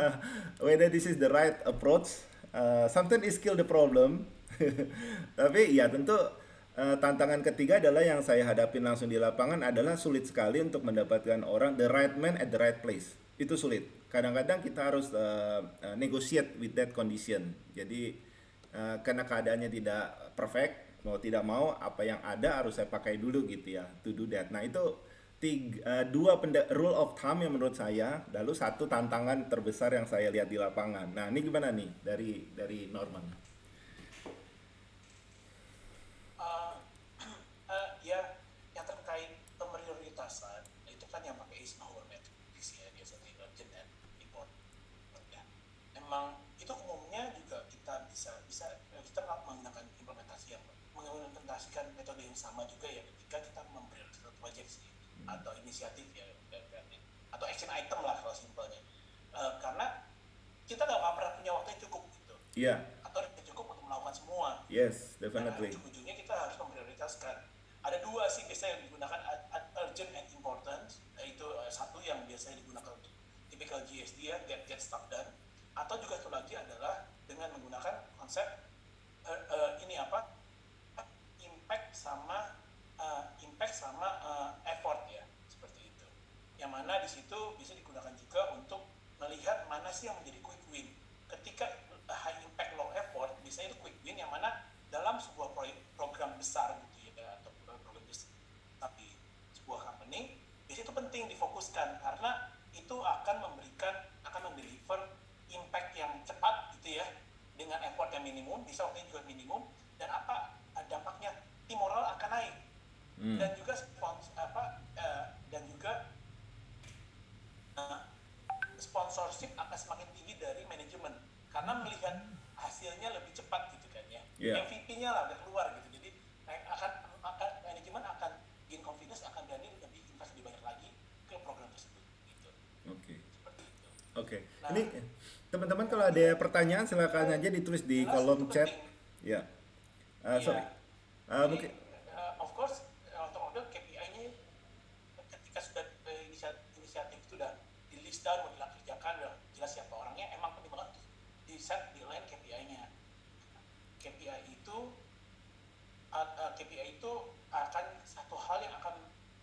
S2: (laughs) whether this is the right approach uh, sometimes is kill the problem. (laughs) Tapi ya tentu uh, tantangan ketiga adalah yang saya hadapin langsung di lapangan adalah sulit sekali untuk mendapatkan orang the right man at the right place. Itu sulit. Kadang-kadang kita harus uh, negotiate with that condition. Jadi uh, karena keadaannya tidak perfect mau tidak mau apa yang ada harus saya pakai dulu gitu ya to do that. Nah itu tiga, uh, dua rule of thumb yang menurut saya, lalu satu tantangan terbesar yang saya lihat di lapangan. Nah, ini gimana nih dari dari Norman?
S1: Uh, uh, ya, yang terkait pemprioritasan itu kan yang pakai Eisenhower matrix ya, biasanya urgent and important. Ya. Emang itu umumnya juga kita bisa bisa kita menggunakan implementasi yang mengimplementasikan metode yang sama juga ya ketika kita memprioritaskan proyek sih atau inisiatif ya atau action item lah kalau simpelnya. Uh, karena kita nggak pernah punya waktu yang cukup gitu.
S2: Yeah.
S1: atau cukup untuk melakukan semua.
S2: Yes definitely.
S1: nah, ujung-ujungnya kita harus memprioritaskan. Ada dua sih biasanya yang digunakan urgent and important. Yaitu uh, satu yang biasanya digunakan untuk typical GSD ya get get stuff done. Atau juga satu lagi adalah dengan menggunakan konsep uh, uh, ini apa? Impact sama uh, impact sama uh, effort ya seperti itu yang mana di situ bisa digunakan juga untuk melihat mana sih yang menjadi quick win. Ketika high impact low effort, biasanya itu quick win yang mana dalam sebuah proyek program besar gitu ya atau program besar tapi sebuah company biasanya itu penting difokuskan karena itu akan memberikan akan mendeliver impact yang cepat gitu ya dengan effort yang minimum bisa waktunya juga minimum dan apa dampaknya tim moral akan naik
S2: Hmm.
S1: dan juga spons apa eh, dan juga eh, sponsorship akan semakin tinggi dari manajemen karena melihat hasilnya lebih cepat gitu kan ya
S2: Yeah.
S1: MVP-nya lah udah keluar gitu jadi akan akan manajemen akan gain confidence akan berani lebih invest lebih banyak lagi ke program tersebut gitu
S2: Oke.
S1: seperti itu
S2: Oke.
S1: Nah.
S2: Ini teman-teman kalau ada pertanyaan silakan aja ditulis di
S1: Jelas
S2: kolom chat.
S1: penting.
S2: Ya.
S1: Iya.
S2: sorry. Ah,
S1: Jadi,
S2: mungkin
S1: eh, of course untuk model KPI-nya ketika sudah eh, inisiatif, inisiatif itu udah di list down mau dikerjakan udah jelas siapa orangnya emang penting banget tuh di set di line KPI-nya KPI itu uh, uh, KPI itu akan satu hal yang akan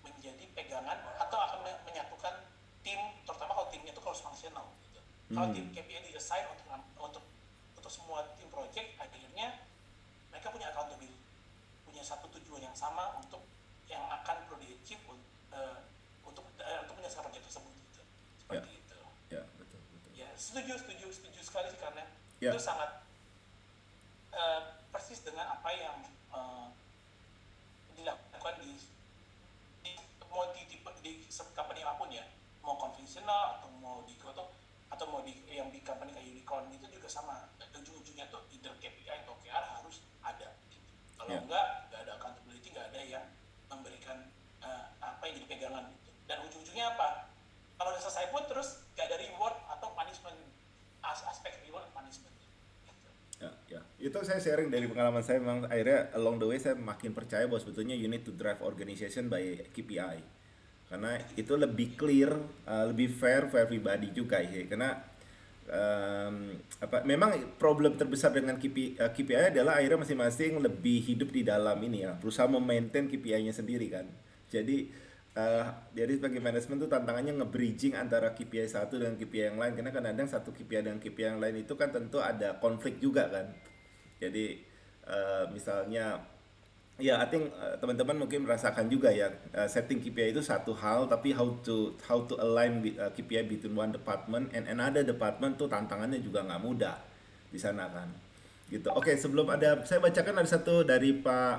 S1: menjadi pegangan atau akan me- menyatukan tim terutama kalau timnya itu cross functional gitu. Kalau
S2: Hmm.
S1: tim KPI di assign untuk untuk untuk semua tim project akhirnya mereka punya accountability punya satu tujuan yang sama untuk yang akan perlu di achieve un- eh, untuk eh, untuk menyelesaikan proyek tersebut gitu. seperti itu
S2: ya betul betul.
S1: ya setuju setuju setuju sekali sih karena
S2: Ya.
S1: itu sangat eh, persis dengan apa yang eh, dilakukan di, di mau di, di, di company apa pun ya mau konvensional atau mau di atau atau mau di yang di company kayak unicorn itu juga sama ujung-ujungnya tuh either KPI atau OKR harus ada gitu. kalau
S2: Ya.
S1: enggak nggak ada accountability nggak ada yang memberikan eh, apa yang jadi pegangan gitu. dan ujung-ujungnya apa kalau udah selesai pun terus nggak ada reward atau punishment as aspek reward and punishment gitu.
S2: Ya, ya. Itu saya sharing dari pengalaman saya memang akhirnya along the way saya makin percaya bahwa sebetulnya you need to drive organization by KPI. Karena itu lebih clear, uh, lebih fair for everybody juga ya. Karena um, apa memang problem terbesar dengan KPI, uh, KPI adalah akhirnya masing-masing lebih hidup di dalam ini ya, berusaha memaintain KPI-nya sendiri kan. Jadi uh, jadi sebagai manajemen tuh tantangannya nge-bridging antara KPI satu dengan KPI yang lain karena kadang-kadang satu KPI dengan KPI yang lain itu kan tentu ada konflik juga kan. Jadi uh, misalnya ya I think uh, teman-teman mungkin merasakan juga ya uh, setting KPI itu satu hal tapi how to how to align KPI between one department and another department tuh tantangannya juga nggak mudah di sana kan gitu. Oke sebelum ada saya bacakan ada satu dari Pak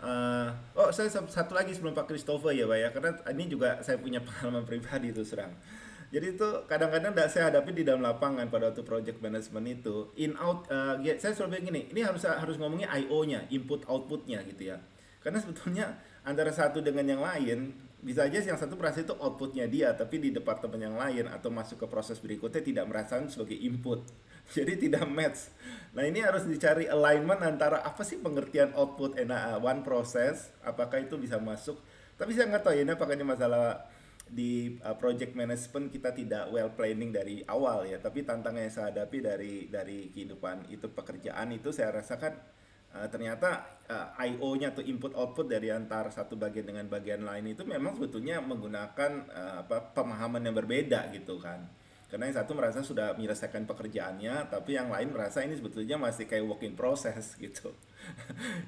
S2: uh, oh saya satu lagi sebelum Pak Christopher ya Pak ya karena ini juga saya punya (laughs) pengalaman pribadi itu serang jadi itu kadang-kadang tidak saya hadapi di dalam lapangan pada waktu project management itu. In out uh, ya, saya selalu bilang gini ini harus harus ngomongnya IO-nya input outputnya gitu ya. Karena sebetulnya antara satu dengan yang lain bisa aja yang satu merasa itu outputnya dia tapi di departemen yang lain atau masuk ke proses berikutnya tidak merasakan sebagai input. (laughs) Jadi tidak match. Nah ini harus dicari alignment antara apa sih pengertian output and uh, one process apakah itu bisa masuk. Tapi saya nggak tahu ya ini apakah ini masalah di uh, project management kita tidak well planning dari awal ya. Tapi tantangan yang saya hadapi dari dari kehidupan itu pekerjaan itu saya rasakan uh, ternyata uh, IO-nya atau input output dari antar satu bagian dengan bagian lain itu memang sebetulnya menggunakan uh, apa pemahaman yang berbeda gitu kan. Karena yang satu merasa sudah menyelesaikan pekerjaannya tapi yang lain merasa ini sebetulnya masih kayak working process (laughs) gitu.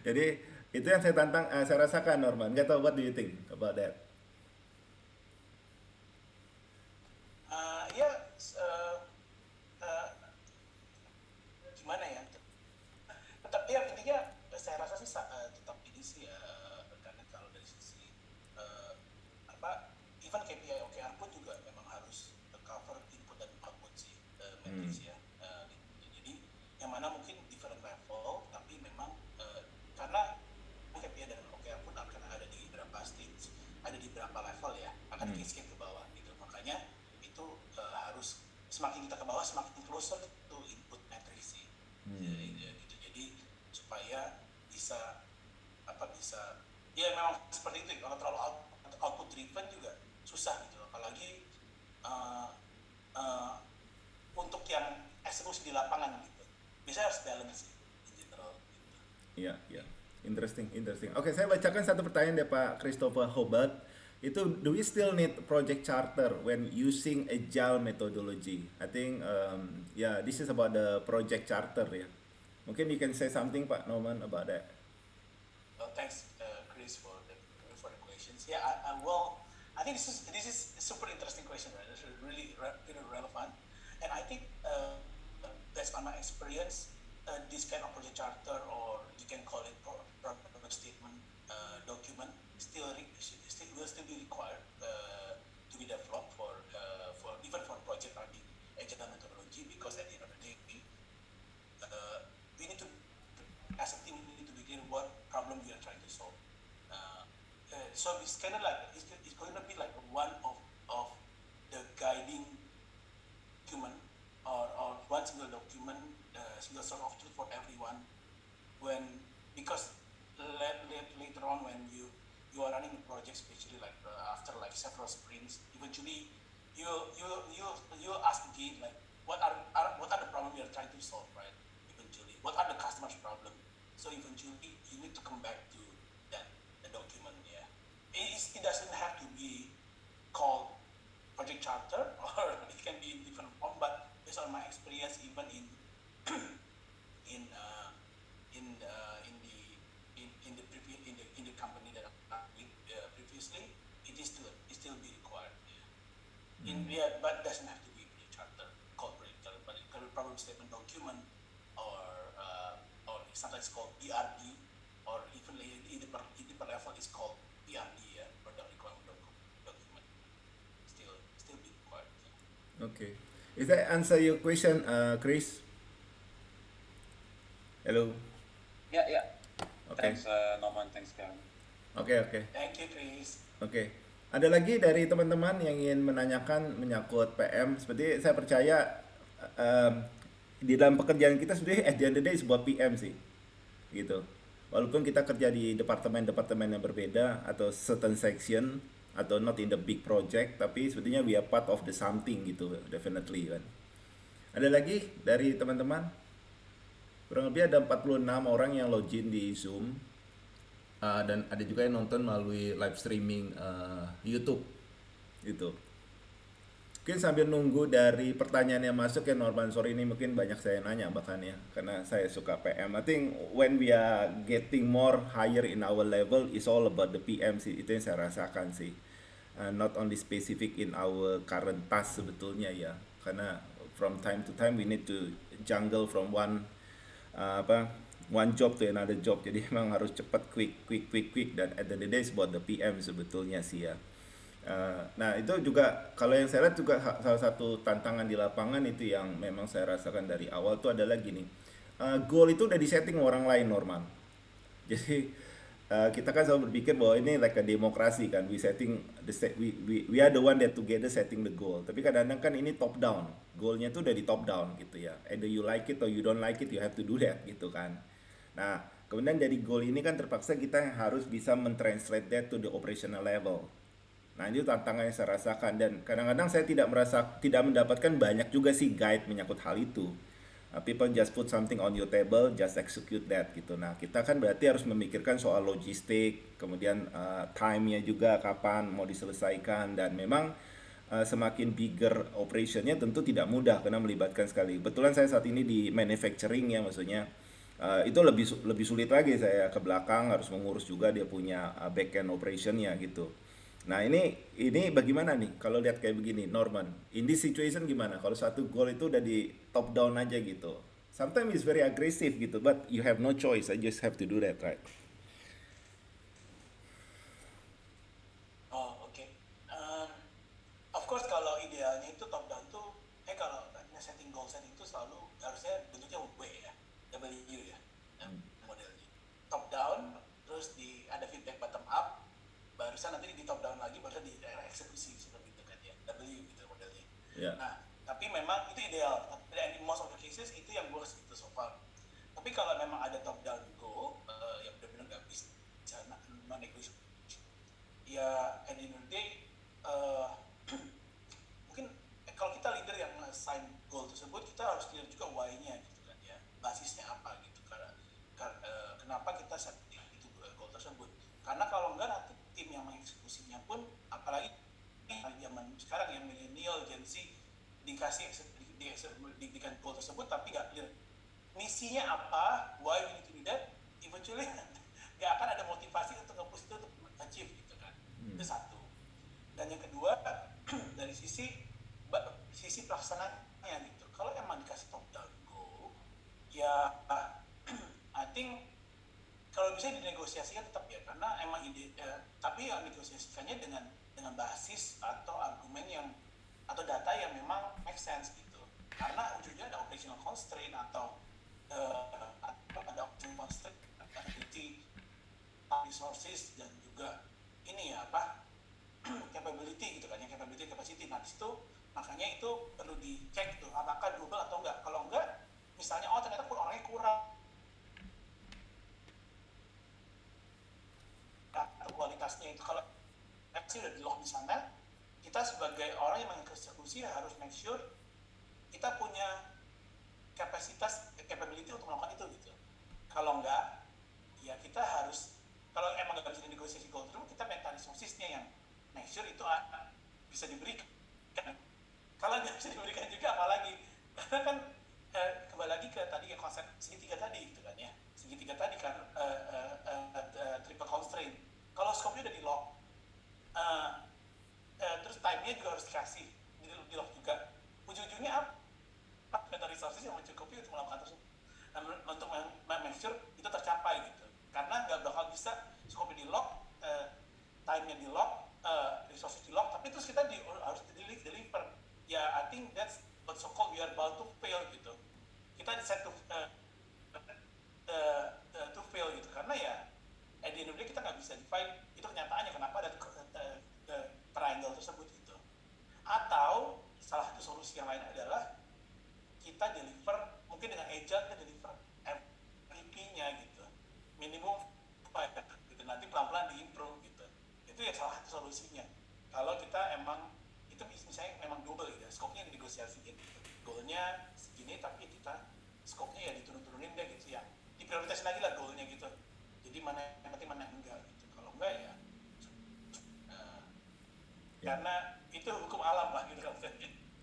S2: Jadi itu yang saya tantang uh, saya rasakan Norman. Nggak tahu what do you think about that
S1: Uh, ya s- eh, eh, gimana ya tetap ya intinya saya rasa sih sa- eh, tetap ini sih ya karena kalau dari sisi eh, apa even KPI OKR pun juga memang harus cover input dan output sih eh, matrix ya Eh, jadi yang mana mungkin different level tapi memang eh, karena KPI dan OKR pun akan ada di berapa stage ada di berapa level ya akan
S2: Hmm.
S1: di scale ke bawah gitu makanya itu eh, harus semakin kita ke bawah semakin closer to input matrix sih
S2: Hmm.
S1: Jadi, jadi supaya bisa apa bisa ya memang seperti itu kalau terlalu out, output driven juga susah gitu apalagi eh, eh, untuk yang eksekusi di lapangan gitu biasanya harus balance sih in general gitu.
S2: Iya, iya. Interesting, interesting. Oke, saya bacakan satu pertanyaan dari Pak Christopher Hobart. Itu do we still need project charter when using agile methodology? I think um, yeah, this is about the project charter ya. Mungkin you can say something Pak Norman about that.
S1: Well, thanks, uh, Chris, for the for the questions. Yeah, I, I well, I think this is this is super interesting question, right? It's really re- really relevant, and I think uh, based on my experience, uh, this kind of project charter, or you can call it pro- problem statement uh, document, still re- still be required uh, to be developed for uh, for even for project running agile methodology because at the end of the day, we, uh, we need to as a team we need to begin what problem we are trying to solve. So it's kind of like it's, it's going to be like one of of the guiding document or, or one single document, uh, single source of truth for everyone. When because let, let, later on when you you are project, especially like uh, after like several sprints, eventually you you you you ask again like what are, are what are the problems you are trying to solve, right? Eventually, what are the customers' problem? So eventually, you need to come back to that the document. Yeah, it, is, it doesn't have to be called project charter, (laughs) or it can be in different form. But based on my experience, even in In yeah, but doesn't have to be project charter, corporate charter, but it can be problem statement document or uh, or sometimes called BRD, or even in the, in the level is called PRD, yeah, product requirement docu- document. Still still be required. Yeah.
S2: Okay. Is that answer your question, uh, Chris? Hello.
S3: Yeah, yeah.
S2: Okay.
S3: Thanks, uh, Norman. Thanks, Karen.
S2: Oke oke.
S1: Thank you, Chris.
S2: Oke. Ada lagi dari teman-teman yang ingin menanyakan menyangkut PM. Seperti saya percaya um, di dalam pekerjaan kita sebenarnya at the end of the sebuah PM sih. Gitu. Walaupun kita kerja di departemen-departemen yang berbeda atau certain section atau not in the big project, tapi sebetulnya we are part of the something gitu, definitely kan. Ada lagi dari teman-teman? Kurang lebih ada 46 orang yang login di Zoom Uh, dan ada juga yang nonton melalui live streaming uh, YouTube gitu. Mungkin sambil nunggu dari pertanyaan yang masuk ya Norman sore ini mungkin banyak saya nanya bahkan ya karena saya suka PM. I think when we are getting more higher in our level is all about the PM sih itu yang saya rasakan sih. Uh, not only specific in our current task sebetulnya ya karena from time to time we need to jungle from one uh, apa one job to another job. Jadi (laughs) emang harus cepat quick quick quick quick. Dan at the end of the day buat the PM sebetulnya sih ya. Uh, nah itu juga kalau yang saya lihat juga salah satu tantangan di lapangan itu yang memang saya rasakan dari awal tuh adalah gini. Uh, goal itu udah disetting orang lain normal (laughs) jadi uh, kita kan selalu berpikir bahwa ini like a demokrasi kan. We setting the set, we, we we are the one that together setting the goal. Tapi kadang-kadang kan ini top down. Goalnya tuh udah di top down gitu ya. Either you like it or you don't like it you have to do that gitu kan nah kemudian dari goal ini kan terpaksa kita harus bisa mentranslate that to the operational level Nah itu tantangan yang saya rasakan dan kadang-kadang saya tidak merasa tidak mendapatkan banyak juga sih guide menyangkut hal itu. Uh, people just put something on your table, just execute that gitu. Nah kita kan berarti harus memikirkan soal logistik, kemudian uh, time-nya juga kapan mau diselesaikan dan memang uh, semakin bigger operationnya tentu tidak mudah karena melibatkan sekali. Betulan saya saat ini di manufacturing ya maksudnya. Uh, itu lebih lebih sulit lagi saya ke belakang harus mengurus juga dia punya uh, back end operationnya gitu. Nah ini ini bagaimana nih kalau lihat kayak begini Norman? In this situation gimana? Kalau satu goal itu udah di top down aja gitu. Sometimes it's very aggressive gitu but you have no choice I just have to do that right
S1: Oh, oke. Um, of course kalau idealnya itu top down tuh, eh kalau setting goal setting itu selalu harusnya bentuknya W ya, W ya, ya, modelnya. Top down, terus di ada feedback bottom up, barusan nanti di top down lagi, barusan di daerah eksekusi seperti itu kan ya, W gitu modelnya.
S2: ya
S1: Nah, tapi memang itu ideal. Dan in most of the cases itu yang works gitu so far. Tapi kalau memang ada top down goal uh, yang benar-benar nggak bisa non negotiable, ya at the end of the day, uh, (clears throat) mungkin eh, kalau kita leader yang assign goal tersebut, kita harus clear juga why-nya gitu kan ya, basisnya apa gitu. Karena kar- eh, kenapa kita set itu eh, goal tersebut? Karena kalau enggak nanti tim yang mengeksekusinya pun dikasih di, di, di, goal tersebut tapi nggak clear. Misinya apa? Why we need to do that? Eventually (laughs) nggak akan ada motivasi untuk nge-push itu untuk achieve gitu kan. Itu satu. Dan yang kedua (clears throat) dari sisi sisi pelaksananya gitu. Kalau emang dikasih top down goal ya (clears throat) I think kalau bisa dinegosiasikan tetap ya karena emang ide eh, tapi yang negosiasikannya dengan dengan basis atau argumen yang atau data yang memang make sense gitu. Karena ujungnya ada operational constraint atau atau ada operational constraint ability resources dan juga ini ya apa (clears throat) capability gitu kan yang capability capacity. Nah di situ makanya itu perlu dicek tuh apakah double atau enggak. Kalau enggak misalnya oh ternyata kur- orangnya kurang. Atau kualitasnya itu kalau sih udah di lock di sana kita sebagai orang yang mengeksekusi harus make sure kita punya kapasitas capability untuk melakukan itu gitu. Kalau enggak ya kita harus kalau emang nggak bisa negosiasi through kita minta resourcesnya yang make sure itu bisa diberikan. Kalau nggak bisa diberikan juga apalagi? Karena kan eh, kembali lagi ke tadi ke konsep segitiga tadi gitu kan ya. Segitiga tadi kan eh, eh, eh, eh, triple constraint. Kalau scope-nya udah di lock eh, eh, terus time-nya juga harus dikasih di, di lock juga. Ujung-ujungnya apa? Data resources yang mencukupi untuk melakukan tersebut. Dan untuk make sure itu tercapai gitu. Karena nggak bakal bisa scope di lock eh, time-nya di lock eh, resources di lock tapi terus kita di, harus deliver, ya I think that's what so called we are bound to fail gitu. Kita decide to eh, eh, eh, to fail gitu. Karena ya at the end kita nggak bisa define itu kenyataannya kenapa triangle tersebut gitu atau salah satu solusi yang lain adalah kita deliver mungkin dengan agile kita deliver MVP-nya gitu minimum five gitu nanti pelan-pelan diimprove gitu itu ya salah satu solusinya kalau kita emang itu mis- misalnya memang double gitu ya scope-nya dinegosiasiin gitu. goalnya segini tapi kita scope-nya ya diturun-turunin deh gitu ya diprioritasin lagi lah goalnya gitu jadi mana yang penting mana yang enggak gitu kalau enggak ya eh,
S2: Ya.
S1: Karena itu hukum alam lah gitu kan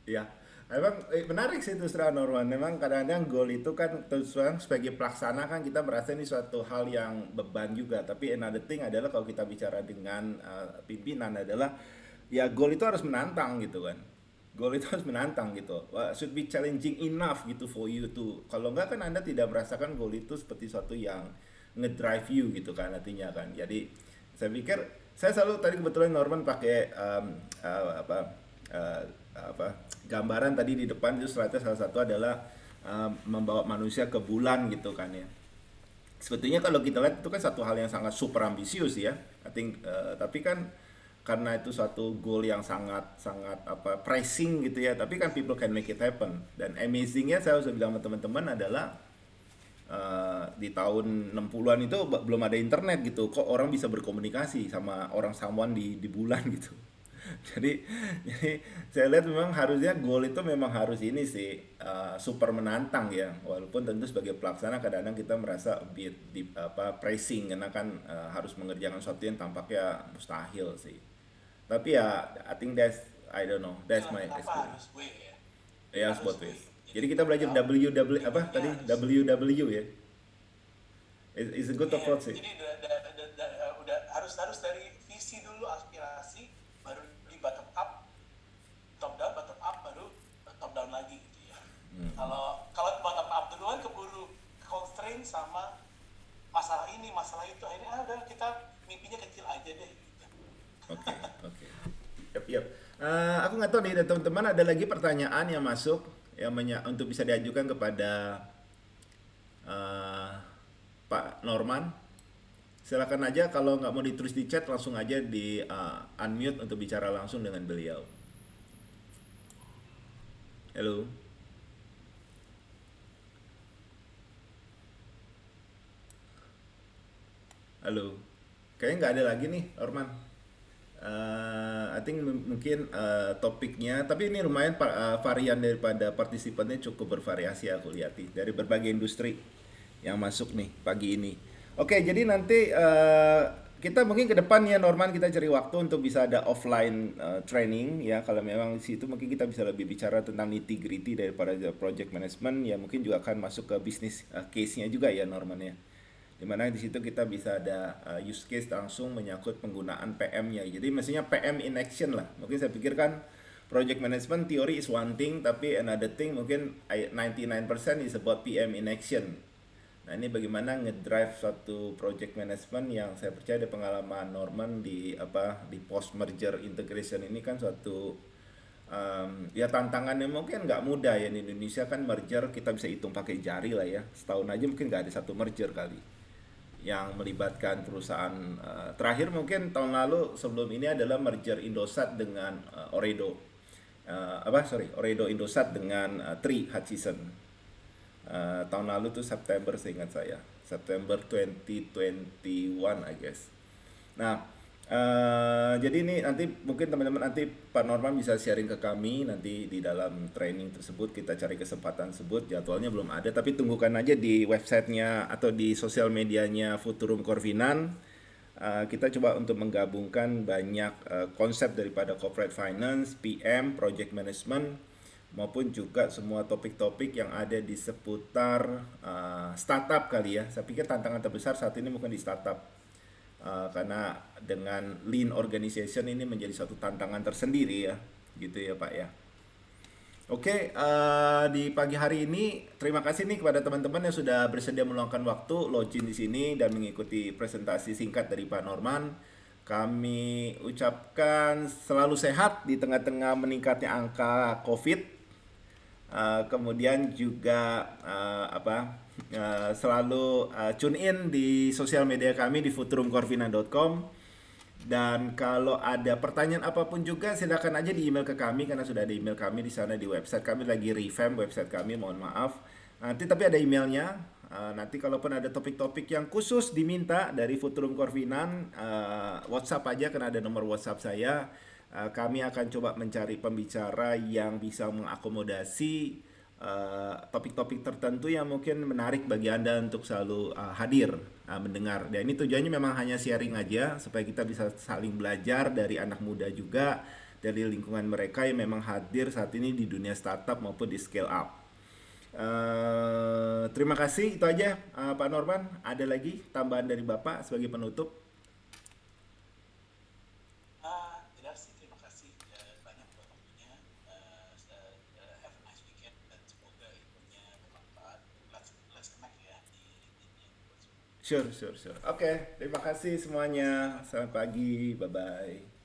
S2: Iya, memang eh, menarik sih terus terang Norman. Memang kadang-kadang goal itu kan terus sebagai pelaksana kan kita merasa ini suatu hal yang beban juga. Tapi another thing adalah kalau kita bicara dengan uh, pimpinan adalah ya goal itu harus menantang gitu kan. Goal itu harus menantang gitu. Wah, should be challenging enough gitu for you to. Kalau enggak kan Anda tidak merasakan goal itu seperti suatu yang ngedrive you gitu kan artinya kan. Jadi saya pikir saya selalu tadi kebetulan Norman pakai um, uh, apa uh, apa gambaran tadi di depan itu slide salah satu adalah uh, membawa manusia ke bulan gitu kan ya. Sebetulnya kalau kita lihat itu kan satu hal yang sangat super ambisius ya. I think uh, tapi kan karena itu suatu goal yang sangat sangat apa pricing gitu ya. Tapi kan people can make it happen. Dan amazingnya saya harus bilang sama teman-teman adalah uh, di tahun 60-an itu belum ada internet gitu. Kok orang bisa berkomunikasi sama orang someone di di bulan (laughs) gitu. jadi jadi saya lihat memang harusnya goal itu memang harus ini sih uh, super menantang ya walaupun tentu sebagai pelaksana kadang-kadang kita merasa a bit di apa pricing karena kan uh, harus mengerjakan sesuatu yang tampaknya mustahil sih tapi ya I think that's I don't know that's my experience
S1: ya
S2: spot
S1: way.
S2: ways jadi kita belajar WW apa tadi WW ya It's it's a good
S1: Iya,
S2: approach sih
S1: jadi udah, udah, udah, udah, udah harus harus dari visi dulu aspirasi baru di bottom up top down bottom up baru top down lagi gitu ya
S2: Hmm.
S1: kalau kalau bottom up duluan keburu constraint sama masalah ini masalah itu akhirnya ah udah kita mimpinya kecil aja deh.
S2: Oke, oke. Yap, yap. Eh, aku nggak tahu nih, teman-teman ada lagi pertanyaan yang masuk menya- untuk bisa diajukan kepada eh, Pak Norman. Silakan aja kalau nggak mau ditulis di chat langsung aja di eh, unmute untuk bicara langsung dengan beliau. Halo. Halo. Kayaknya nggak ada lagi nih, Norman. Eh, I think mungkin eh, topiknya, tapi ini lumayan eh, varian daripada partisipannya cukup bervariasi aku lihat nih dari berbagai industri yang masuk nih pagi ini. Oke, jadi nanti eh, kita mungkin ke depan ya Norman kita cari waktu untuk bisa ada offline uh, training ya kalau memang di situ mungkin kita bisa lebih bicara tentang nitty gritty daripada project management ya mungkin juga akan masuk ke bisnis uh, case-nya juga ya Norman ya di mana di situ kita bisa ada uh, use case langsung menyangkut penggunaan PM-nya jadi mestinya PM in action lah. Mungkin saya pikirkan project management theory is one thing tapi another thing mungkin 99% is about PM in action. Nah ini bagaimana ngedrive suatu project management yang saya percaya di pengalaman Norman di apa di post merger integration ini kan suatu um, ya tantangannya mungkin nggak mudah ya. Di Indonesia kan merger kita bisa hitung pakai jari lah ya. Setahun aja mungkin nggak ada satu merger kali yang melibatkan perusahaan uh, terakhir mungkin tahun lalu sebelum ini adalah merger Indosat dengan uh, Oredo. Uh, apa sorry Oredo Indosat dengan uh, Tri Hutchison. Uh, tahun lalu tuh September seingat saya. September 2021 I guess. Nah Uh, jadi ini nanti mungkin teman-teman nanti Pak Norman bisa sharing ke kami nanti di dalam training tersebut. Kita cari kesempatan tersebut. Jadwalnya belum ada tapi tunggukan aja di websitenya atau di sosial medianya Futurum Corvinan. Uh, kita coba untuk menggabungkan banyak uh, konsep daripada corporate finance, PM, project management maupun juga semua topik-topik yang ada di seputar uh, startup kali ya. Saya pikir tantangan terbesar saat ini mungkin di startup Uh, karena dengan lean organization ini menjadi suatu tantangan tersendiri ya. Gitu ya Pak ya. Oke uh, di pagi hari ini terima kasih nih kepada teman-teman yang sudah bersedia meluangkan waktu login di sini dan mengikuti presentasi singkat dari Pak Norman. Kami ucapkan selalu sehat di tengah-tengah meningkatnya angka COVID uh, kemudian juga uh, apa uh, selalu uh, tune in di sosial media kami di futurumcorvina.com dan kalau ada pertanyaan apa pun juga silakan aja di email ke kami karena sudah ada email kami di sana di website kami lagi revamp website kami mohon maaf. Nanti tapi ada emailnya. Uh, nanti kalaupun ada topik-topik yang khusus diminta dari Futurum Corvinan uh, WhatsApp aja karena ada nomor WhatsApp saya kami akan coba mencari pembicara yang bisa mengakomodasi Eh, topik-topik uh, tertentu yang mungkin menarik bagi Anda untuk selalu uh, hadir uh, mendengar. Dan ini tujuannya memang hanya sharing aja supaya kita bisa saling belajar dari anak muda juga dari lingkungan mereka yang memang hadir saat ini di dunia startup maupun di scale up. Uh, terima kasih itu aja uh, Pak Norman. Ada lagi tambahan dari Bapak sebagai penutup? Sure, sure, sure. Oke, okay, terima kasih semuanya. Selamat pagi. Bye-bye.